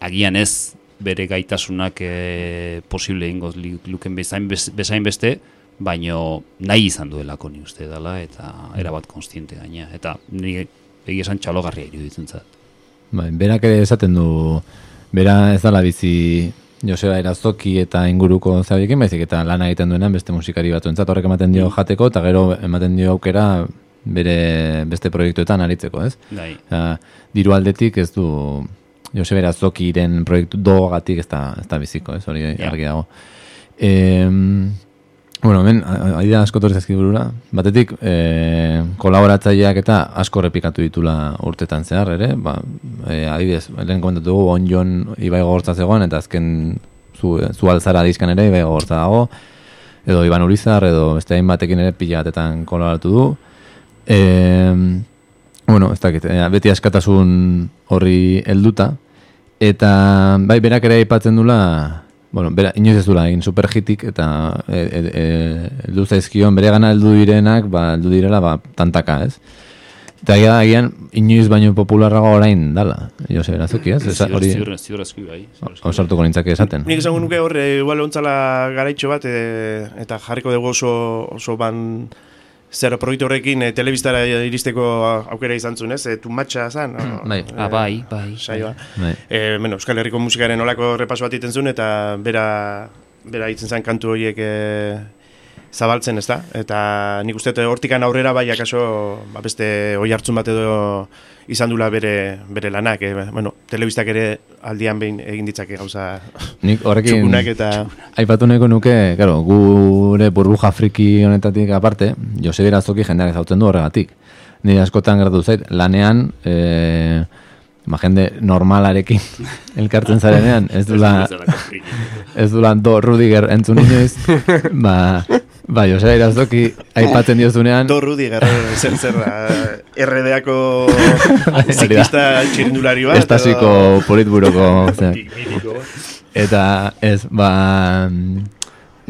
agian ez bere gaitasunak e, posible ingoz luken bezain, bez- bezain beste, baino nahi izan duelako ni uste dela, eta erabat konstiente gaina. Eta ni egia esan txalogarria iruditzen zat. Bai, berak ere esaten du, bera ez dala bizi Joseba Erazoki eta inguruko zabiekin, baizik eta lana egiten duenan beste musikari batzuentzat horrek ematen dio jateko, eta gero ematen dio aukera bere beste proiektuetan aritzeko, ez? Bai. Osea, diru aldetik ez du Joseba Erazokiren proiektu dogatik ez da, ez da biziko, ez hori Ja. argi dago. E, bueno, hemen, a- ari da asko torri zaizkit burura. Batetik, e, kolaboratzaileak eta asko repikatu ditula urtetan zehar, ere? Ba, e, adibidez, lehen komentatu dugu, onjon Ibai Gogortza zegoen, eta azken zu, zu alzara dizkan ere Ibai Gogortza dago, edo Iban Urizar, edo beste hainbatekin ere pila batetan kolaboratu du. E, bueno, ez dakit, eh, beti askatasun horri helduta, eta bai, berak ere aipatzen dula, bueno, bera, inoiz ez dula egin superhitik, eta e, e, e, heldu zaizkion, bere gana heldu direnak, ba, heldu direla, ba, tantaka, ez? Eta agia, agian, inoiz baino popularrago orain dala, Jose Erazuki, ez? Esa- Ziur, Hori, ziur, ziur aski bai. ziur aski bai. osartuko nintzake esaten. Nik esango nuke hor, e, igual ontzala garaitxo bat, e, eta jarriko dugu oso, oso ban zer proiektu horrekin e, telebistara iristeko aukera izan zuen, ez? E, tumatxa zan? o, bai. Ah, bai, bai. Saioa. Bai. E, bueno, Euskal Herriko musikaren olako repaso bat iten zuen, eta bera, bera itzen zen kantu horiek e, zabaltzen, ez da? Eta nik uste hortikan aurrera bai akaso ba, beste oi hartzun bat edo izan dula bere, bere lanak. E, bueno, telebistak ere aldian behin egin ditzake gauza Nik horrekin txukunak eta... aipatu nahiko nuke, claro, gure burbuja friki honetatik aparte, Jose Berazoki jendeak ezautzen du horregatik. Nire askotan gertatu zait, lanean, e, ba, jende normalarekin elkartzen zarenean, ez dula, ez dula do Rudiger entzun inoiz, ba, ba, Jose Berazoki aipatzen diozunean, Do Rudi garra zer zer da, RDako Hori da. ziklista txirindulari bat. estasiko edo- politburoko, zer. Eta ez, ba...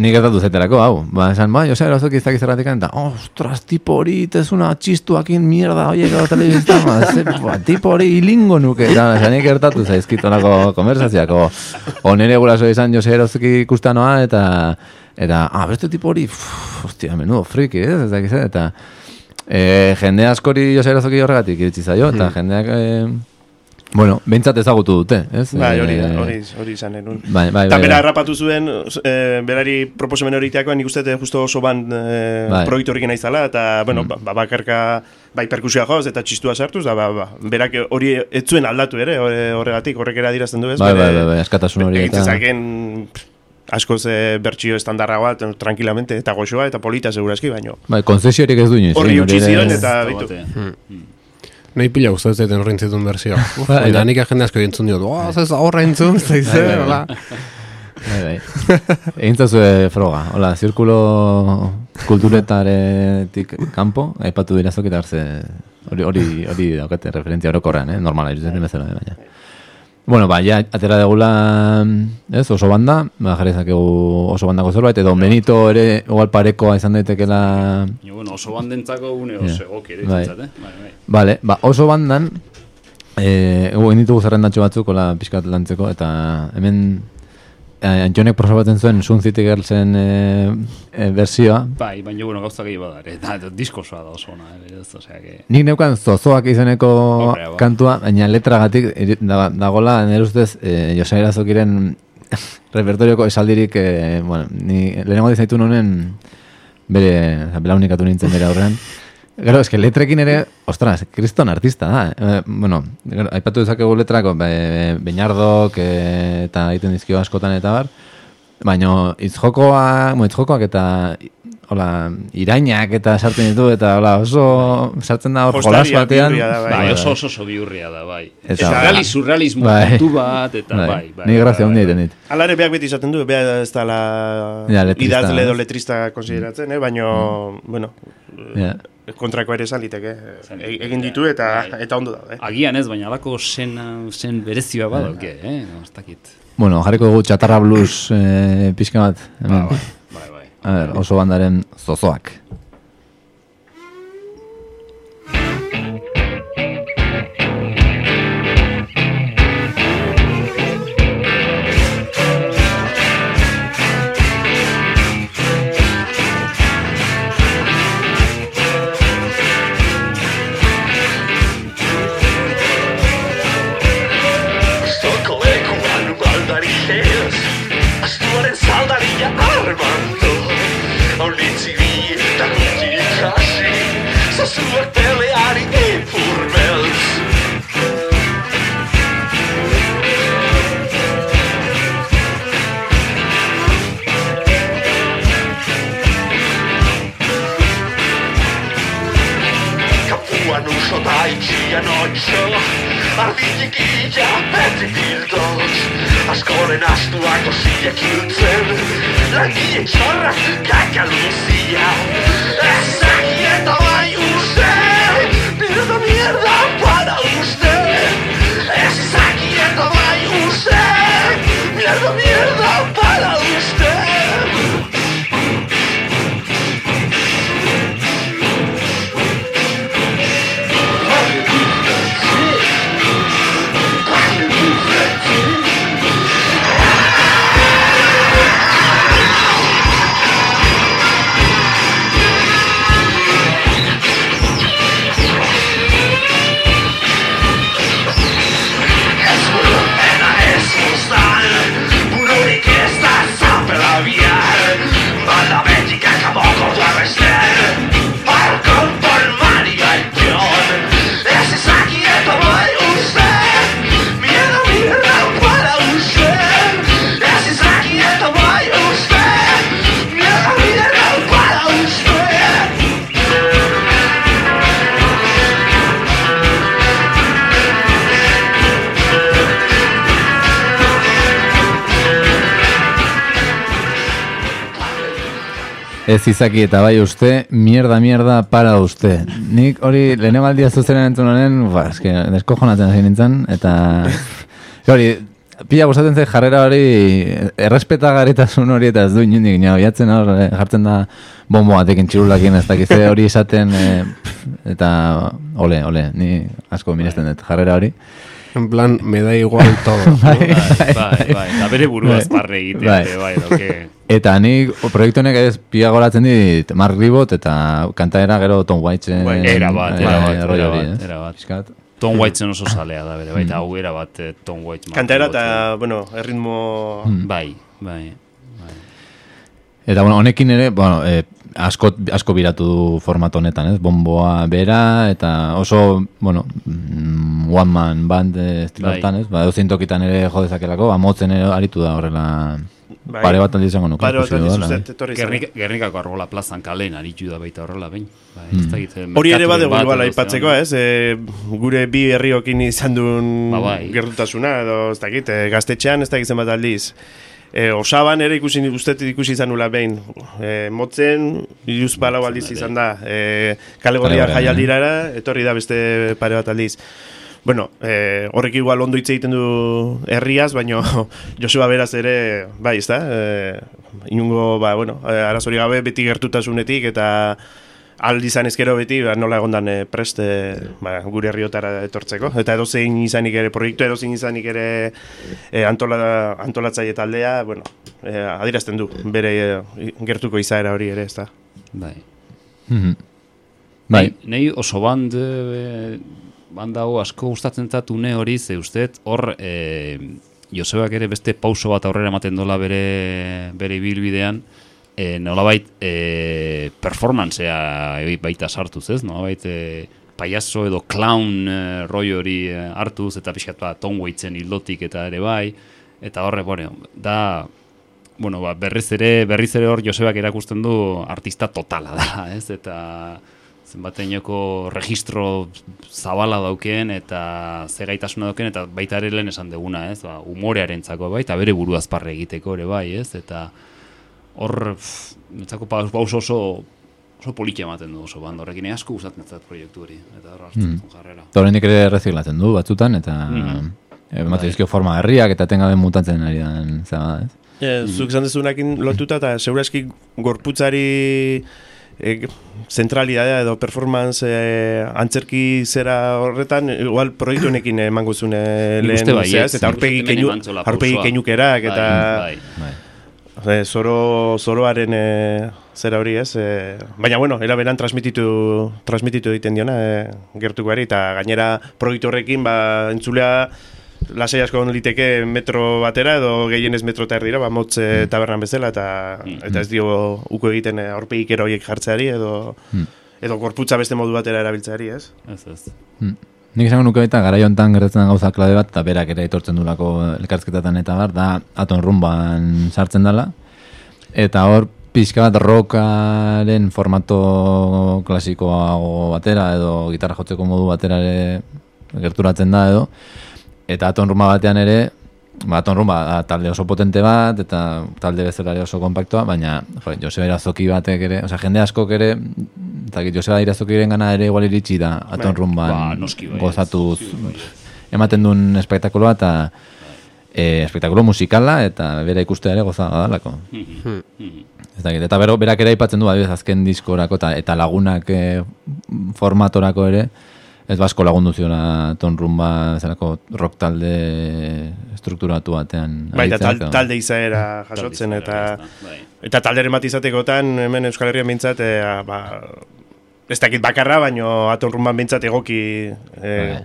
Nik gertatu zaiterako, hau. Ba, esan, ba, Jose Erazoki ez dakiz zergatik eta, ostras, tipo hori, tezuna txistuakin mierda, oie, gero telebizta, ba, ze, ba, tipo hori hilingo nuke. Eta, esan, nik gertatu zaizkitolako konversazioako. O nere guraso izan Jose Erazoki ikustanoa, eta, eta, ah, beste tipo hori, hostia, menudo friki, ez, ez dakiz, eta, e, jende askori Jose Erazoki horregatik iritsi zaio, eta jendeak, e, bueno, behintzat ezagutu dute, ez? Bai, hori, Eh, hori, hori izan enun. Bai, bai, bai, bera bai. errapatu zuen, e, berari proposamen hori iteakoan, nik uste dut justo oso ban e, Bai. proiektu horrekin naizala, eta, bueno, ba, ba, bakarka, bai perkusioa joz, eta txistua sartuz, da, ba, ba, berak hori ez zuen aldatu ere, horre- horregatik, horrek ere adirazten du ez, Bai, bai, bai, bai, askatasun hori Egitzen eta- zaken, pff, askoz e, bertsio estandarra bat, tranquilamente, eta goxoa, eta polita segurazki, baino. Bai, konzesiorik ez du inoiz. Horri egin, utzi zion, eta bitu. Nahi pila guztatu zaiten horrein zituen berzioa. Uf, Bai, Eta bai. nik jende asko entzun diot, "Oa, ez horra entzun, ez da Bai, bai, izan, hola. Bai, bai. Egin zazue froga. Hola, zirkulo kulturetaretik kanpo, aipatu dira zok eta hartze hori, hori, hori daukate referentzia orokorrean, eh? normala, iruditzen den bezala, baina. Bueno, ba, ja, atera degula, ez, oso banda, ba, jarri zakegu oso bandako zerbait, edo Benito ere igual parekoa izan daitekela Baina, bueno, oso bandentzako une oso egoki ere, Bai. eh? Bai, bai. Vale, ba, oso bandan, eh, egin ditugu zerrendatxo batzuk, hola, pixkat lantzeko, eta hemen Antxonek proposatzen zuen Sun City Girlsen eh, eh, versioa. Bai, baina, bueno, gauza gehi bada, ere, eta diskosoa da oso ona, ere, ez, osea, que... Nik neukan zozoak izeneko Hombre, ba. kantua, baina letragatik iri- da, dagola, nire ustez, eh, Jose Erazokiren repertorioko esaldirik, eh, bueno, ni lehenengo dizaitu nonen, bere, belaunikatu nintzen bere aurrean. Gero, eske letrekin ere, ostras, kriston artista da. Eh, bueno, gero, aipatu dezakegu letrako, be, Beñardok eh, eta egiten dizkio askotan eta bar, baina itzjokoa, bueno, itzjokoak eta hola, irainak eta sartzen ditu eta hola, oso sartzen da hor jolas batean. da, bai. Bai, oso oso oso bihurria da, bai. Eta- Eta, surreali, surrealismo Bai. bat, eta bai, bai. Ni grazia bai, bai. egiten dit. Hala ere, beak beti izaten du, bea ez da la Ja, letrista, idazle edo letrista konsideratzen, eh? baino, bueno, Ja. Kontrako ere esan liteke. E- egin ditu eta bai. eta ondo daude. Agian ez, baina alako zen, zen berezioa badauke, eh? Dakit. Bueno, jarriko dugu txatarra blues eh, pixka bat. Hemen. Bai, bai, bai. A ber, oso bandaren zozoak. Ez izaki eta bai uste, mierda, mierda, para uste. Nik hori lehenengo aldia zuzenen entzun honen, ba, eske, deskojonatzen hasi nintzen, eta hori, pila gustatzen zait jarrera hori, errespetagarritasun hori eta ez du inundik, nio, jatzen hor, eh, jartzen da bombo batekin txirulakin ez dakize hori esaten, pff, eta ole, ole, ni asko miresten dut jarrera hori. En plan, me da igual todo. Bai, bai, bai. Eta bere buru Bai. azparre egitea, Bai. ere, bai, doke. Eta nik proiektu honek ez pila goratzen dit Mark Ribot eta kantaera gero Tom Waitz Bai, Era bat, era bat, era bat, era bat. Pixkat. Tom Whitesen oso salea da bere, baita hau era bat eh, Tom White. Ribot, eta, bueno, erritmo... Bai, bai. Eta bueno, honekin ere, bueno, eh, asko, asko biratu du formato honetan, ez? Bomboa bera, eta oso, bueno, mm, one man band eh, estilo Bai. ez? Ba, edozein tokitan ere jo dezakelako, amotzen ere aritu da horrela Bai. pare bat aldi izango nuke. Pare bat etorri zen. Gernika, Gernikako arbola plazan kalen aritu da baita horrela behin. Bai, ez eh, Hori ere edo aipatzeko, zelan. ez? E, gure bi herriokin izan duen Ba, bai. gertutasuna, edo ez dakit, e, gaztetxean ez dakit zenbat aldiz. E, osaban ere ikusi uste ikusi izan nula behin. E, motzen, iruz palau aldiz izan da. E, kale gorria Kale Gorrian, jaialdirara, etorri da beste pare bat aldiz. Bueno, eh, horrek igual ondo hitz egiten du herriaz, baino Joseba beraz ere, bai, ez da? Eh, inungo, ba, bueno, eh, arazori gabe beti gertutasunetik eta aldi izan ezkero beti ba, nola egondan eh, prest eh, ba, gure herriotara etortzeko. Eta edozein izanik ere, proiektu edozein izanik ere eh, antola, antolatzaile taldea, bueno, eh, adirazten du, bere eh, gertuko izaera hori ere, ez da? Bai. Mhm. Bai, Nei, nei oso band, e, band hau asko gustatzen zat une hori, ze usteet hor e, Josebak ere beste pauso bat aurrera ematen dola bere, bere ibilbidean, e, nolabait e, performancea e, baita sartuz, ez? Nolabait e, paiazo edo clown e, roi hori hartuz, eta pixkat bat Tom Waitsen hildotik eta ere bai, eta horre, bueno, da, bueno, ba, berriz ere, berriz ere hor Josebak erakusten du artista totala da, ez? Eta zenbateinoko registro zabala daukeen eta ze gaitasuna daukeen eta baita ere lehen esan deguna, ez? Ba, umorearentzako bai, eta bere buru azparre egiteko ere bai, ez? Eta hor, netzako paus paus oso oso politia ematen du oso banda horrekin, eh, asko gustatzen zait proiektu hori, eta hor hartzen Mm. zuen jarrera. Eta horrenik ere reziklatzen du batzutan, eta Mhm. ematen dizkio forma herriak eta tengabe mutatzen ari dan, zaba, ez? E, zuk esan dezunakin lotuta eta seguraski gorputzari e, zentralidadea edo performance e, antzerki zera horretan igual proiektu honekin emango zune Nik lehen zehaz, eta aurpegi keinu, keinukerak eta Bai, bai. Bai. e, zoro, zoroaren e, zera hori ez e, baina bueno, eraberan transmititu transmititu egiten diona e, gertukoari eta gainera proiektu horrekin ba, entzulea lasai asko liteke metro batera edo gehienez metro eta erdira, ba, motz e, tabernan bezala eta, Mm. eta ez dio uko egiten e, aurpegik ero horiek jartzeari edo Mm. edo gorputza beste modu batera erabiltzeari, ez? Ez, ez. Hmm. Nik esango nuke baita garai hontan gertatzen gauza klabe bat eta berak ere aitortzen dulako elkarrizketatan eta bar da aton rumban sartzen dela. Eta hor pixka bat rockaren formato klasikoago batera edo gitarra jotzeko modu batera ere gerturatzen da edo. Eta aton rumba batean ere ba, aton rumba talde oso potente bat eta talde bezala ere oso kompaktua baina jo, Joseba Irazoki batek ere osea jende askok ere eta Joseba Irazokiren gana ere igual iritsi da aton Bai. rumban Ba, baietz. gozatuz ematen duen espektakuloa eta e, espektakulo musikala eta bera ikustea ere goza badalako. Mhm. Mhm. Ez dakit, eta bero, berak ere aipatzen du, adibidez, azken diskorako eta, eta lagunak e, formatorako ere, ez basko lagundu ziola ton rumba, zelako rock talde strukturatu batean. Bai, eta tal, talde izaera jasotzen eta bai. eta talderen bat izatekotan hemen Euskal Herrian behintzat e, ba, ez dakit bakarra, baino atonrumban behintzat egoki e, Bai.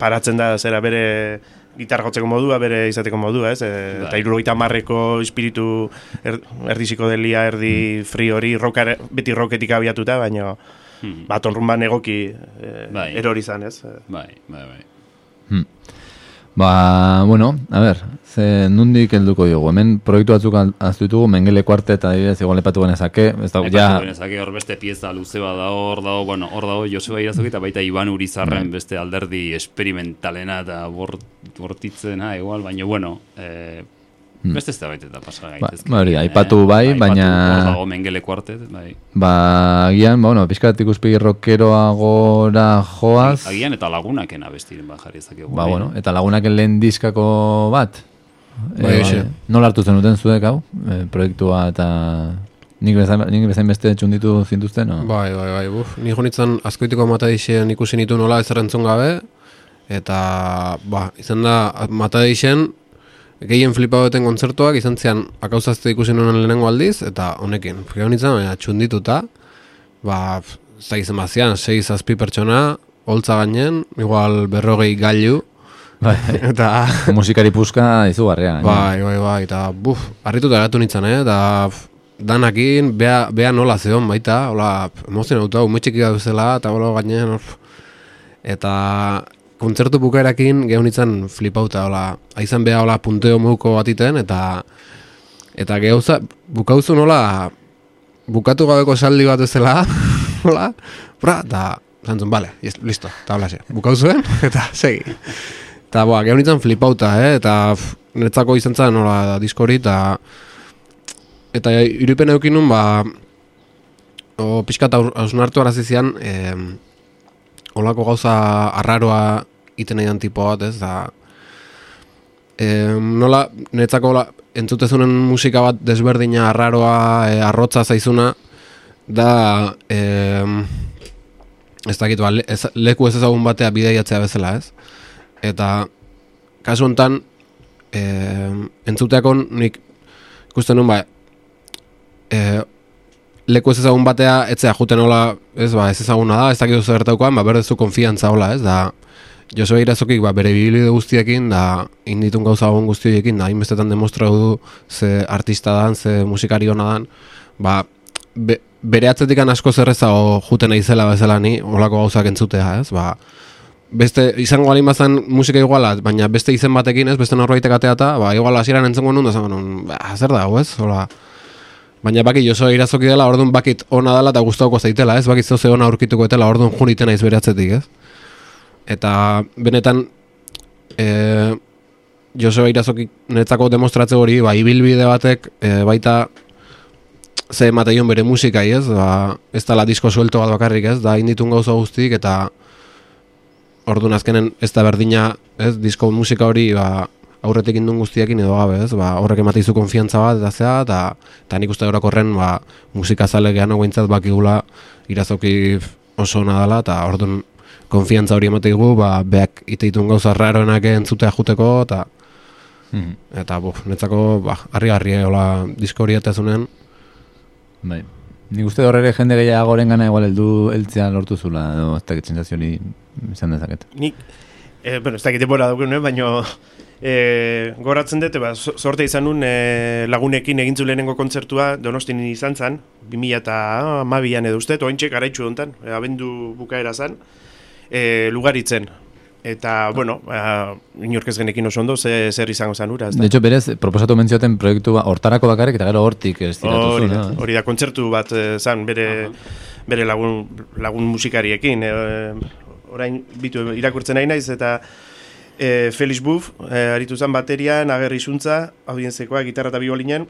paratzen da zera bere gitar jotzeko modua, bere izateko modua, ez? E, eta Bai. irurogeita marreko espiritu er, erdi psikodelia, erdi free hori, rockare, beti rocketik abiatuta, baino Mhm. ba, atonrumban egoki e, Bai. erori izan, ez? Bai, bai, bai. Hmm. Ba, bueno, a ver, ze nundik helduko diogu. Hemen proiektu batzuk ditugu, Mengele kuartet adibidez, igual lepatu genezake, ez da, ja, genezake hor beste pieza luze bat dago, hor dago, bueno, hor dago Joseba Irazoki eta baita Iban Urizarren beste alderdi esperimentalena eta bort, bortitzena igual, baina bueno, eh, beste ez da baita pasa gaitezke. ba hori da, aipatu bai, baina- Hor dago Mengele kuartet, bai. ba, agian, ba, bueno, pizkat ikuspegi rockeroagora joaz, Agian eta lagunaken abestiren bat jarri ezakegu. ba, bueno, eta lagunak lehen diskako bat, Bai, Eh, hoxe. nola hartu zenuten zuek, hau, e, proiektua eta nik bezain, nik bezain beste txunditu zintuzten, no? Bai, bai, bai, buf. Ni jonitzen askoitiko matadixen ikusi nitu nola ez gabe, eta, ba, izan da, matadixen, gehien flipa beten kontzertuak, izan zian, akauzazte ikusi nuen lehenengo aldiz, eta honekin, flipa honitzen, baina txundituta, ba, izan bazian, sei zazpi pertsona, holtza gainen, igual berrogei gailu, Bai, eta, musikari puska izugarria. Bai, bai, bai, eta buf, harrituta geratu nintzen, eh? eta danakin, bea, bea nola zeon baita, hola, pf, emozionauta, ume txiki da bezala, eta hola gainean, pf, eta kontzertu bukaerakin gehun nintzen flipauta, hola, aizan bea hola punteo moduko batiten, eta eta gehauza, bukauzu nola, bukatu gabeko saldi bat ezela, hola, bra, eta zantzun, bale, yes, listo, eta hola bukauzuen, eta segi. Eta, boa, gehun nintzen flipauta, eh? eta netzako izan zen nola diskori, eta eta irupen eukin nun, ba, o, pixkat hausnartu arazizian, eh, olako gauza arraroa iten nahi tipo bat, ez, da, eh, nola, netzako hola, entzutezunen musika bat desberdina arraroa, eh, arrotza zaizuna, da, eh, ez dakit, ba, ez, leku ez ezagun batea bideiatzea bezala, ez? Eta kasu honetan e, entzuteako nik ikusten nuen ba e, leku ez ezagun batea etzea juten hola ez ba ez ezaguna da ez dakit zer gertaukoan ba berdezu konfiantza hola ez da Joseba Irazokik ba, bere bibilide guztiekin da inditun gauza egon guztiekin da hainbestetan demostratu du ze artista dan, ze musikari hona dan ba, be, bere atzetikan asko zerrezago juten naizela bezala ni holako gauzak entzutea ez ba, beste izango alin bazan musika iguala, baina beste izen batekin ez, beste norbaitek ateata, ba, igual hasieran entzongo nun, da nun, ba, zer da, ez, hola. Baina baki Joso irazoki dela, orduan bakit ona dela eta gustatuko zaitela, ez, bakit zoze ona aurkituko etela, orduan juniten naiz bere atzetik, ez. Eta benetan, e, Joseba irazoki netzako demostratze hori, ba, ibilbide batek, e, baita, ze emateion bere musikai ez, ba, ez da la disko suelto bat bakarrik ez, da inditun gauza guztik eta orduan azkenen ez da berdina ez, disko musika hori ba, aurretik indun guztiekin edo gabe ez, ba, horrek emateizu konfiantza bat eta zea, eta, eta nik uste horren ba, musika zale gehan oguintzat bakigula irazoki oso ona dela eta orduan konfiantza hori emateigu, ba, beak iteitun gauza raroenak entzutea juteko eta Mhm. eta buf, netzako ba, harri-harri hola disko hori etezunen Bai. Nik uste hor ere jende gehiago goren gana igual heldu heltzea lortu zula, edo ez dakit sentsazio izan dezaket. Nik, e, bueno, ez dakit denbora dauken, eh, baina e, goratzen dute, ba, so- sorte izan nun e, lagunekin egintzu lehenengo kontzertua donostin izan zen, 2000 eta amabian edo uste, ointxe garaitxu dontan, e, abendu bukaera zen, e, lugaritzen. Eta, bueno, ba, inork ez genekin oso ondo, ze, zer izango zen ura, ez da? De hecho, berez, proposatu mentzioten proiektu ba, hortarako bakarrik eta gero hortik ez Hori zuen, da, hori da, kontzertu bat eh, zan bere, bere lagun, lagun musikariekin. E, orain bitu irakurtzen nahi naiz eta e, Felix Buff, e, aritu zen baterian, agerri zuntza, audientzekoa, gitarra eta biolinen,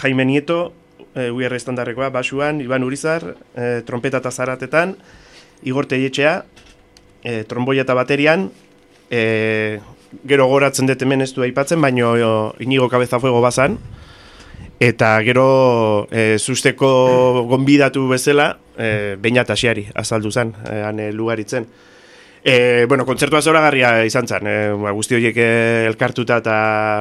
Jaime Nieto, e, UR estandarrekoa, basuan, Iban Urizar, e, trompeta eta zaratetan, Igor Teietxea, e, tromboia eta baterian, e, gero goratzen dut hemen ez du aipatzen, baino o, inigo kabezafuego bazan, eta gero e, zusteko gonbidatu bezala, e, baina asiari azaldu zen, e, han e, lugaritzen. E, bueno, kontzertua zoragarria izan zen, e, ba, guzti horiek e, elkartuta eta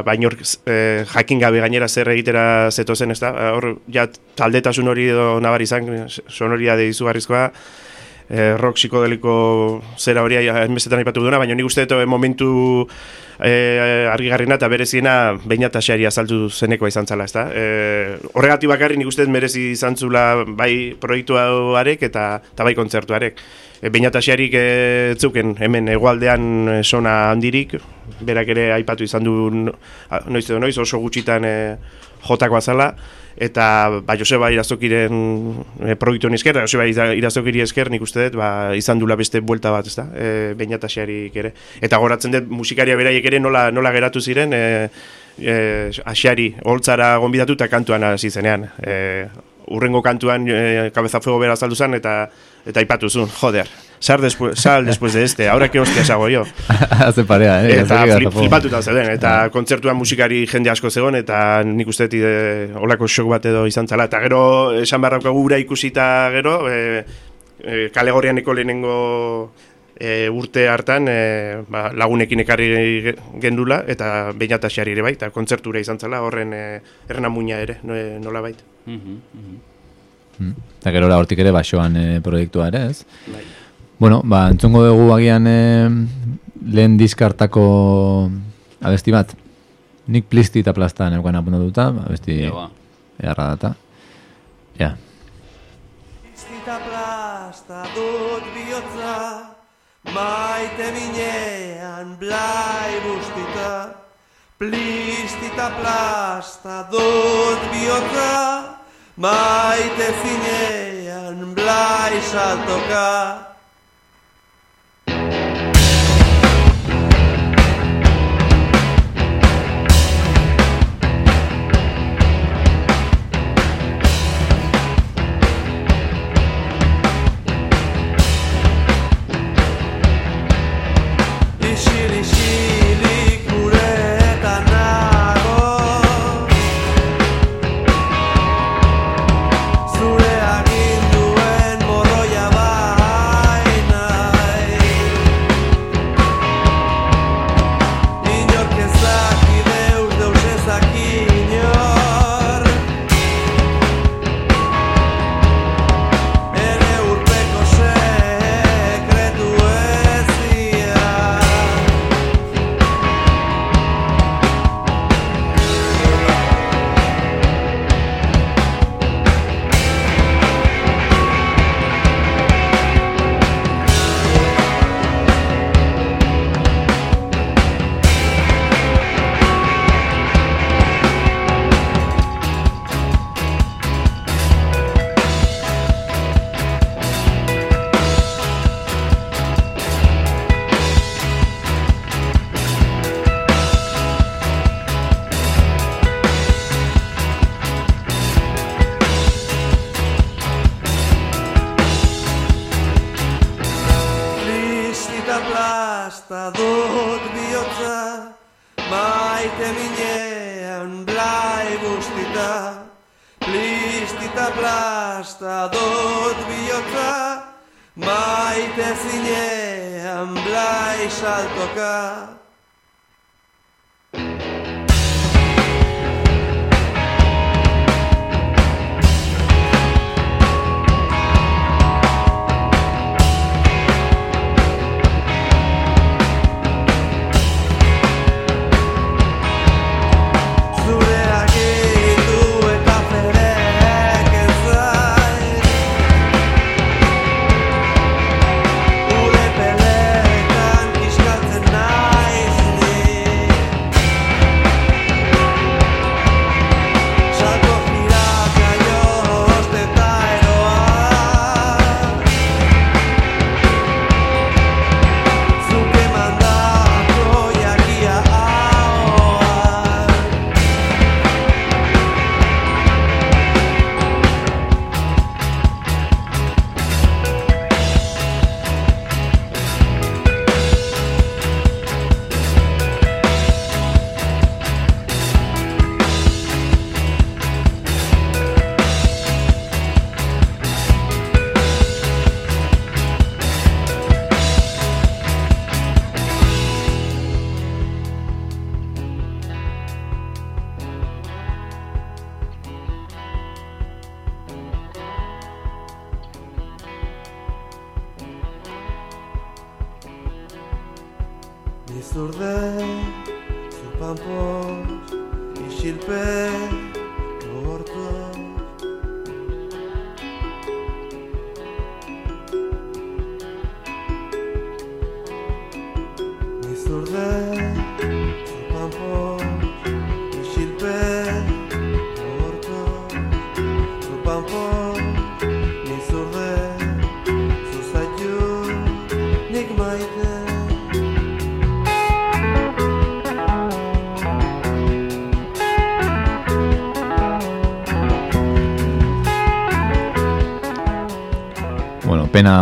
bainor e, jakin gabe gainera zer egitera zetozen, ez da? Hor, ja, taldetasun hori edo nabar izan, sonoria de izugarrizkoa, e, rock psikodeliko zera hori enbezetan aipatu duena, baina nik uste dut eh, momentu e, argigarrina eta bereziena xeari azaldu zenekoa izan zala, ezta? E, horregatik bakarri nik uste merezi izan zula bai proiektuarek eta, eta bai kontzertuarek. E, xearik e, zeuken hemen egualdean sona handirik, berak ere aipatu izan du noiz edo noiz oso gutxitan e, jotakoa zala, eta ba, Joseba Irazokiren e, proiektu honi esker, Joseba Ira- Irazokiri esker nik uste dut ba, izan dula beste buelta bat, ezta? E, Beñatasiarik ere. Eta goratzen dut musikaria beraiek ere nola, nola geratu ziren e, e, asiari holtzara gonbidatu eta kantuan hasi zenean. E, urrengo kantuan e, kabeza fuego bera azaldu zen eta eta aipatu zuen, joder, sal después, sal después de este, ahora que hostia hago yo. Hace parea, eh? Eta flip, flipatuta zeuden, eta kontzertuan musikari jende asko zegoen, eta nik uste dut e, olako shock bat edo izan zala. Eta gero, esan beharrauka gura ikusita gero, e, e, kalegorianeko lehenengo e, urte hartan e, ba, lagunekin ekarri ge- gendula, eta bainatasiari ere bai, eta kontzertura izan zala, horren e, errena muina ere, no, nola bait. Mhm, mhm. Mm. Eta gero hortik ere basoan e, proiektua ere, ez? Bai. Bueno, ba, entzungo dugu agian e, lehen diskartako abesti bat. Nik plisti eta plasta neukan apuntatuta, abesti ba. eharra data. Ja. Piztita plasta dut bihotza Maite minean blai bustita Plistita plasta dut bihotza Maite finean blai saltoka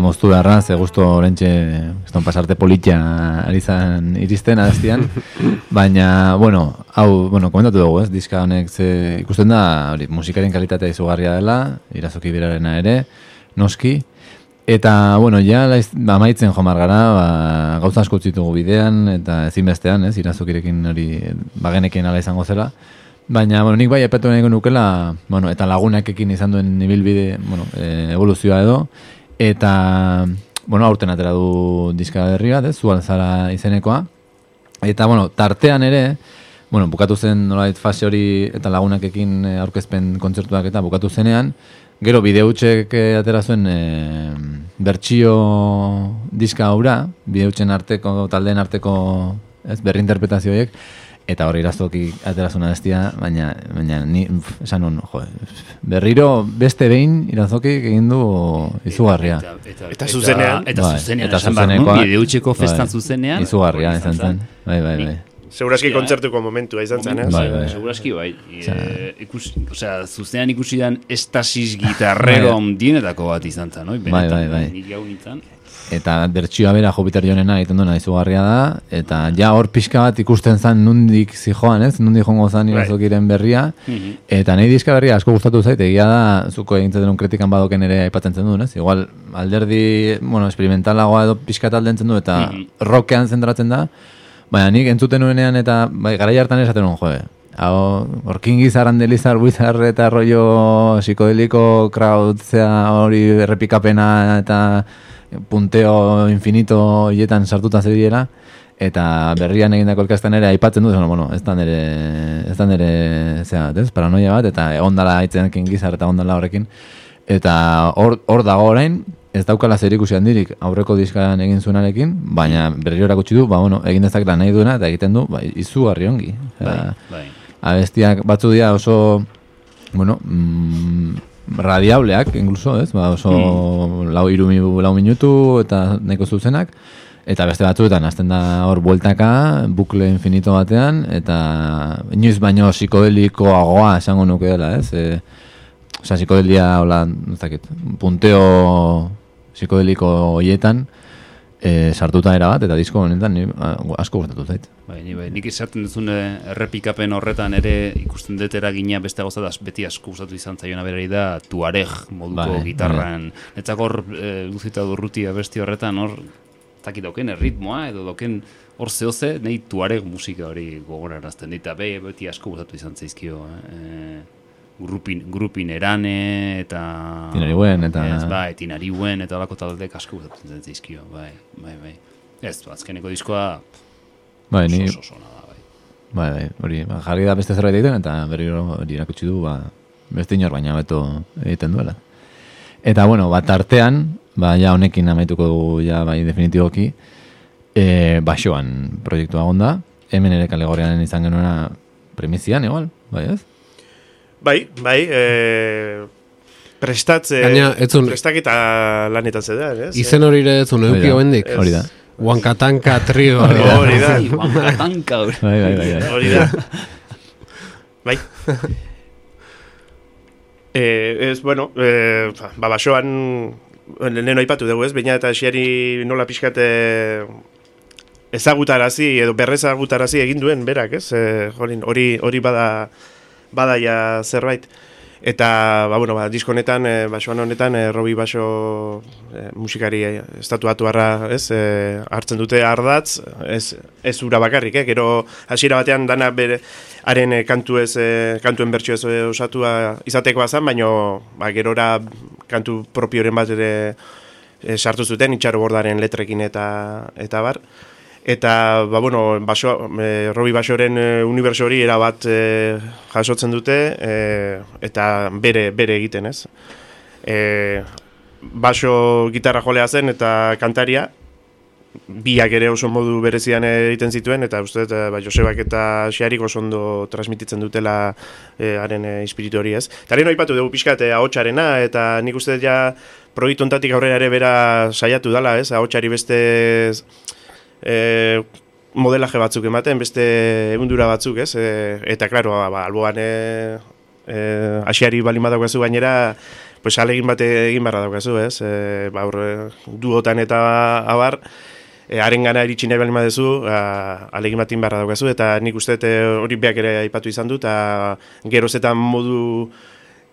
moztu beharra, ze gustu orentxe, eston pasarte politia ari zan iristen adestian, baina, bueno, hau, bueno, komentatu dugu, ez, diska honek ze ikusten da, hori, musikaren kalitatea izugarria dela, irazoki birarena ere, noski, eta, bueno, ja, laiz, amaitzen jomar gara, ba, gauza asko utzi ditugu bidean, eta ezinbestean, ez, irazokirekin hori, bagenekin ala izango zela, Baina, bueno, nik bai epatu nahi nukela, bueno, eta lagunakekin izan duen ibilbide, bueno, e, evoluzioa edo, eta, bueno, aurten atera du diska berri bat, ez, zuan zara izenekoa, eta, bueno, tartean ere, bueno, bukatu zen nolait fase hori eta lagunakekin e, aurkezpen kontzertuak eta bukatu zenean, gero bideutxek e, atera zuen e, bertsio diska aura, bideutzen arteko, taldeen arteko ez, berrinterpretazioiek, eta hori irazoki aterazuna bestia, baina, baina ni, pf, esan nun, jo, berriro beste behin irazoki egin du izugarria. eta, Eta zuzenean. Eta Bai, zuzenean, eta no? Bideutxeko festan Bai, zuzenean. Izugarria izan zen. Bai, bai, bai. Seguraski Hostia, kontzertuko momentua izan zen, ez? Bai, bai. Seguraski bai. E, ikusi, osea, zuzenean ikusi dan estasis gitarrero handienetako bat izan zen, no? Bai, bai, bai. Nik jau nintzen. Eta bertsioa bera Jupiter Jonena egiten duena izugarria da, eta ja hor pixka bat ikusten zan nundik zijoan, ez? Nundik jongo zan irazokiren berria, Mhm. eta nahi diska berria asko gustatu zait, egia da, zuko egintzen denun kritikan badoken ere aipatzen duen, ez? Igual, alderdi, bueno, experimentalagoa edo pixka bat aldentzen du, eta Mhm. rockean zentratzen da, baina nik entzuten nuenean eta, bai, gara hartan esaten nuen, joe, hau, orkingiz arandelizar buizar eta rollo psikodeliko crowd, zea hori errepikapena eta punteo infinito hietan sartuta zediera, eta berrian egindako elkastan ere aipatzen du, bueno, bueno, ez da nere, ez da nere, zera, ez, paranoia bat, eta egondala aitzen gizar eta egondala horrekin, eta hor, hor dago orain, ez daukala zer ikusi handirik aurreko diskaran egin zuenarekin, baina berriro erakutsi du, ba, bueno, egin dezakela nahi duena, eta egiten du, ba, izugarri ongi. Bai, bai. abestiak batzu dira oso, bueno, mm, radiableak, incluso, ez? Ba, oso lau, iru, lau minutu eta nahiko zuzenak, eta beste batzuetan hasten da hor bueltaka, bukle infinito batean, eta inoiz baino psikodelikoagoa esango nuke dela, ez? E, Osa, psikodelia, hola, ez dakit, punteo psikodeliko hoietan, e, sartuta era bat, eta disko honetan ni, asko gustatu zait. Bai, ni bai, nik esaten duzun eh, errepikapen horretan ere ikusten dut eragina beste gauza da beti asko gustatu izan zaiona berari da tuareg moduko Bai, gitarran. Netzak hor e, luzita durruti abesti horretan hor taki dauken erritmoa edo dauken hor zehoze nahi tuareg musika hori gogorarazten dit, eta be, beti asko gustatu izan zaizkio. Eh, grupin, grupin erane eta... Tinarigüen eta- Ez, bai, tinarigüen eta olako taldek asko gustatu zaizkio, bai, bai, bai. Ez, azkeneko diskoa Bai, ni, oso, oso ona da, bai. bai, bai, hori, ba, jarri da beste zerbait egiten, eta berriro hori erakutsi du, ba, beste inor baina beto egiten duela. Eta, bueno, bat artean, ba, ja honekin amaituko dugu, ja, bai, definitiboki, e, basoan proiektua onda, hemen ere kalegorian izan genuena premizian, igual, bai, ez? Bai, bai, e, prestatze, Gaina, ez zuen- prestaketa lanetan zedean, ez? Izen hori ere ez da. hoendik. Hori da. Huankatanka trio. Hori da. Bai, Huancatanca, hori. Bai, bai, bai, bai. Hori da. bai. E, ez, bueno, e, ba, basoan, lehen aipatu dugu ez, baina eta esiari nola pixkate ezagutarazi edo berrezagutarazi egin duen berak, ez? E, hori, hori, hori bada, bada ja zerbait. Eta, ba, bueno, ba, disko honetan, e, basoan honetan, e, Robi Baso e, musikari e, estatuatu harra, ez, e, hartzen dute ardatz, ez, ez ura bakarrik, eh? gero hasiera batean dana bere, haren e, kantu ez, e, kantuen bertsio ez e, osatua izatekoa zen, baino, ba, gerora kantu propioren bat ere sartu zuten, itxaro bordaren letrekin eta, eta bar. Eta, ba, bueno, baso, e, Robi Basoren e, uniberso hori erabat e, jasotzen dute, e, eta bere, bere egiten, ez? E, baso gitarra jolea zen eta kantaria, biak ere oso modu berezian egiten zituen, eta uste dut, eh, ba, Josebak eta Xearik oso ondo transmititzen dutela e, haren e, espiritu hori, ez? Eta haren aipatu dugu pixkat ahotsarena, eta nik uste dut ja proiektu ontatik aurrera ere bera saiatu dala, ez? Ahotsari beste e, modelaje batzuk ematen, beste egundura batzuk, ez? E, eta, klaro, ba, ba, alboan e, e, asiari balin badaukazu gainera, pues alegin bat egin barra daukazu, ez? E, ba, hor, e, duotan eta abar, e, haren gana iritsi nahi balin badezu, a, alegin bat egin barra daukazu, eta nik uste e, hori beak ere aipatu izan dut, eta gerozetan modu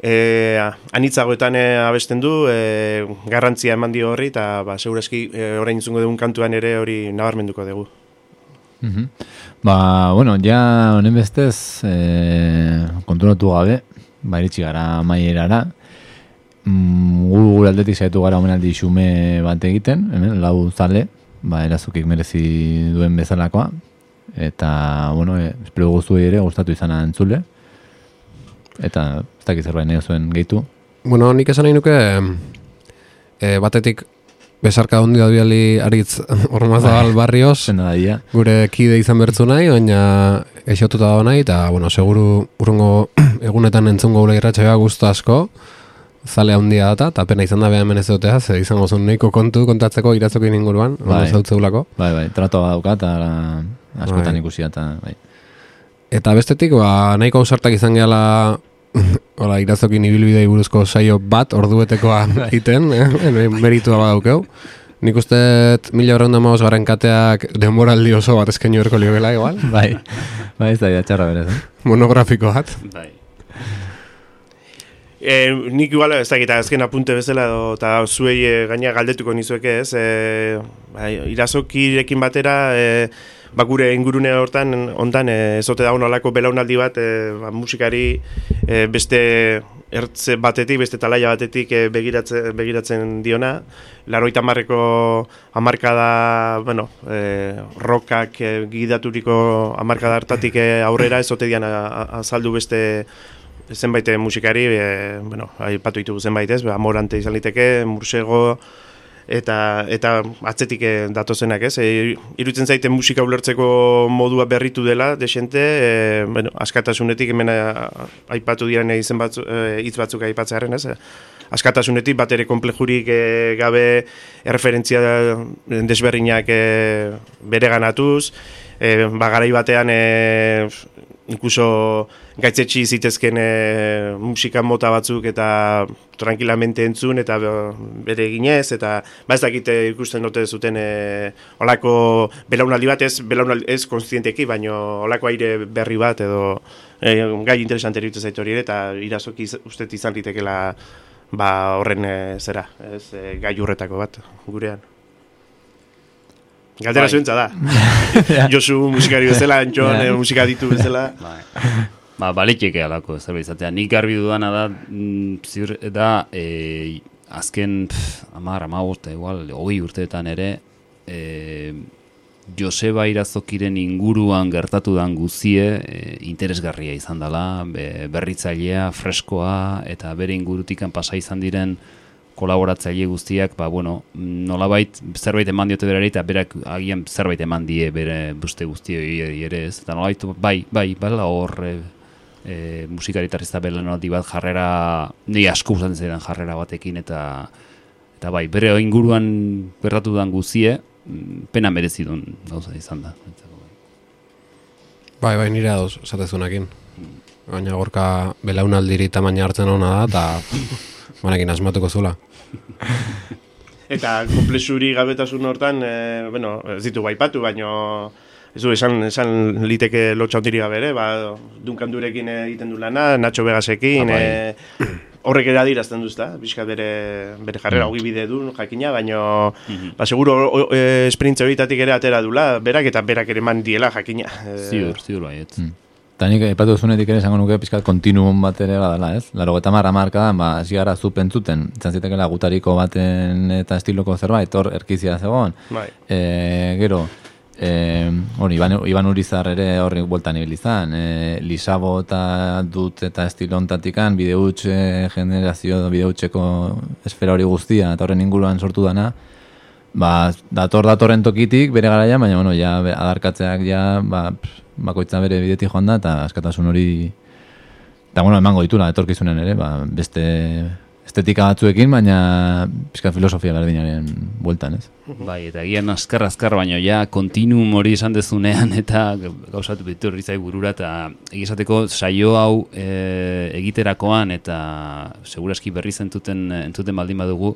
e, anitzagoetan e, abesten du, e, garrantzia eman dio horri, eta ba, segurazki e, orain izungo dugun kantuan ere hori nabarmenduko dugu. Mhm. Ba, bueno, ja honen bestez e, konturatu gabe, ba, iritsi gara maierara, mm, gu gure aldetik saiatu gara omenaldi xume bat egiten, hemen, lau zale, ba, erazukik merezi duen bezalakoa, eta, bueno, e, espero guztuei ere gustatu izana entzule, eta ez dakit zerbait nahi zuen gehitu. Bueno, nik esan nahi nuke e, batetik besarka hondi da biali aritz ormazabal barrioz, Zena da dia. gure kide izan bertzu nahi, baina esotuta da nahi, eta, bueno, seguru urrungo egunetan entzungo gure irratxea guztu asko, zale handia data, eta pena izan da beha hemen ez dutea, ze izango zuen nahiko kontu kontatzeko iratzokin inguruan, Bai. bai. zautzeulako. Bai, bai, tratoa daukat, eta askotan Bai. ikusia, eta, bai. Eta bestetik, ba, nahiko ausartak izan gehala Hola, irazokin ibilbidei buruzko saio bat orduetekoa egiten, eh? meritua badaukeu. Nik uste mila horreun damaoz garen kateak denboraldi oso bat eskaini berko liogela, igual. Bai, bai, ez da, ja, txarra berez, eh? Monografiko bat. Bai. E, nik igual ez dakit azken apunte bezala edo eta zuei e, gaina galdetuko nizueke ez e, bai, irazokirekin batera e, ba, gure ingurune hortan ondan e, ezote da olako belaunaldi bat e, ba, musikari e, beste ertze batetik, beste talaia batetik e, begiratzen, begiratzen diona. Laroita marreko amarkada bueno, e, rockak e, gidaturiko amarkada hartatik aurrera ezote dian a- a- azaldu beste zenbait eh, musikari, e, bueno, aipatu ditugu zenbait ez, ba, Morante izan liteke, Mursego, eta eta atzetik eh, datozenak ez, e, irutzen zaite musika ulertzeko modua berritu dela, desente, e, bueno, askatasunetik hemen aipatu diren izen batzu, e, hitz batzuk aipatzearen ez, askatasunetik bat ere komplejurik e, gabe erreferentzia desberdinak e, bere ganatuz, e, ba, garai batean e, Inkluso gaitzetsi zitezken e, musika mota batzuk eta tranquilamente entzun eta be- bere eginez eta ba ez dakite ikusten dute zuten e, olako belaunaldi bat ez belaunaldi ez konstienteki baino olako aire berri bat edo e, gai interesante iruditzen zait hori eta irazoki uste izan litekela ba horren e, zera ez e, gai urretako bat gurean Galdera Bai. zuentza da. Josu musikari bezala, Antxon eh, musika ditu bezala. Bai. Ba, baliteke alako zerbait izatea. Nik garbi dudana da, mm, ziur, da, e, azken, pff, amar, amabost, igual, hogei urteetan ere, e, Joseba Irazokiren inguruan gertatu dan guzie e, interesgarria izan dela, be, berritzailea, freskoa, eta bere ingurutikan pasa izan diren kolaboratzaile guztiak, ba, bueno, nolabait zerbait eman diote berari eta berak agian zerbait eman die bere buste guztioi ere ez. Eta nolabait, bai, bai, bala hor e, e, musikaritarrizta belanaldi bat jarrera, ni asko gustatzen zaidan jarrera batekin eta eta bai, bere inguruan gertatu dan guzie, mm, pena merezi duen gauza izan da. Bai. Bai, nire adoz, esatezunakin. Baina gorka belaunaldiri tamaina hartzen hona da, eta banekin asmatuko zula. Eta komplexuri gabetasun hortan, e, bueno, ez ditu baipatu, baino ez du esan, esan liteke lotxa ondiri gabe ere, ba, Duncan Durekin egiten du lana, Nacho Vegasekin, Ah, bai. e, horrek ere adirazten duzta, bizkat bere, bere jarrera hogi bide du, jakina, baino, ba, seguro e, esprintze horietatik ere atera dula, berak eta berak ere man diela jakina. E, Ziur, ziur baiet. Eta nik epatu zunetik ere esango nuke pizkat kontinuum bat ere badala, ez? Laro eta marra marka, ba, hasi gara zu pentsuten, izan zitekela gutariko baten eta estiloko zerbait, hor erkizia zegoen. Bai. E, gero, e, hori, Iban, Iban Urizar ere horri bueltan ibil izan, e, Lisabo eta dut eta estilo ontatikan, bideutxe generazio, bideutxeko esfera hori guztia, eta horren inguruan sortu dana, ba, dator datorren tokitik bere garaian, baina bueno, ja adarkatzeak ja ba, bakoitza bere bidetik joan da eta askatasun hori eta bueno, emango ditula etorkizunen ere, ba, beste estetika batzuekin, baina pizka filosofia berdinaren bueltan, ez? Bai, eta egian azkar azkar baino ja kontinuum hori esan dezunean eta gauzatu bitu zai burura eta egizateko saio hau e, egiterakoan eta seguraski berri zentuten entzuten baldin badugu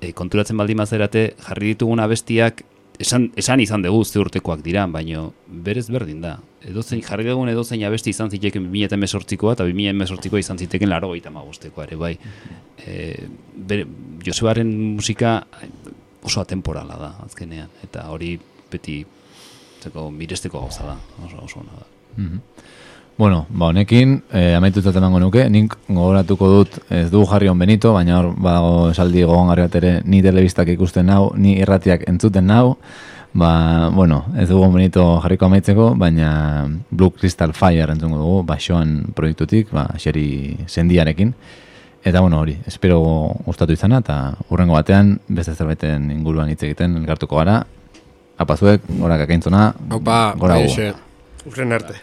e, konturatzen baldin bazerate jarri ditugun abestiak esan, esan izan dugu ze urtekoak dira, baino berez berdin da. Edozein jarri dugun edozein abesti izan ziteken 2018koa eta 2018koa izan ziteken laro gaita ere, bai. E, bere, Josebaren musika oso atemporala da, azkenean. Eta hori beti zeko, miresteko gauza da, oso, oso ona da. Bueno, ba honekin, eh, amaitutzat emango nuke, nik gogoratuko dut ez du jarri on Benito, baina hor badago esaldi gogongarri bat ere ni telebistak ikusten nau, ni irratiak entzuten nau, ba, bueno, ez dugu Benito jarriko amaitzeko, baina Blue Crystal Fire entzungo dugu, baixoan proiektutik, ba, xeri sendiarekin, eta bueno, hori, espero gustatu izana, eta hurrengo batean, beste zerbaiten inguruan hitz egiten elkartuko gara, apazuek, gora kakaintzona, gora gu. Urren arte.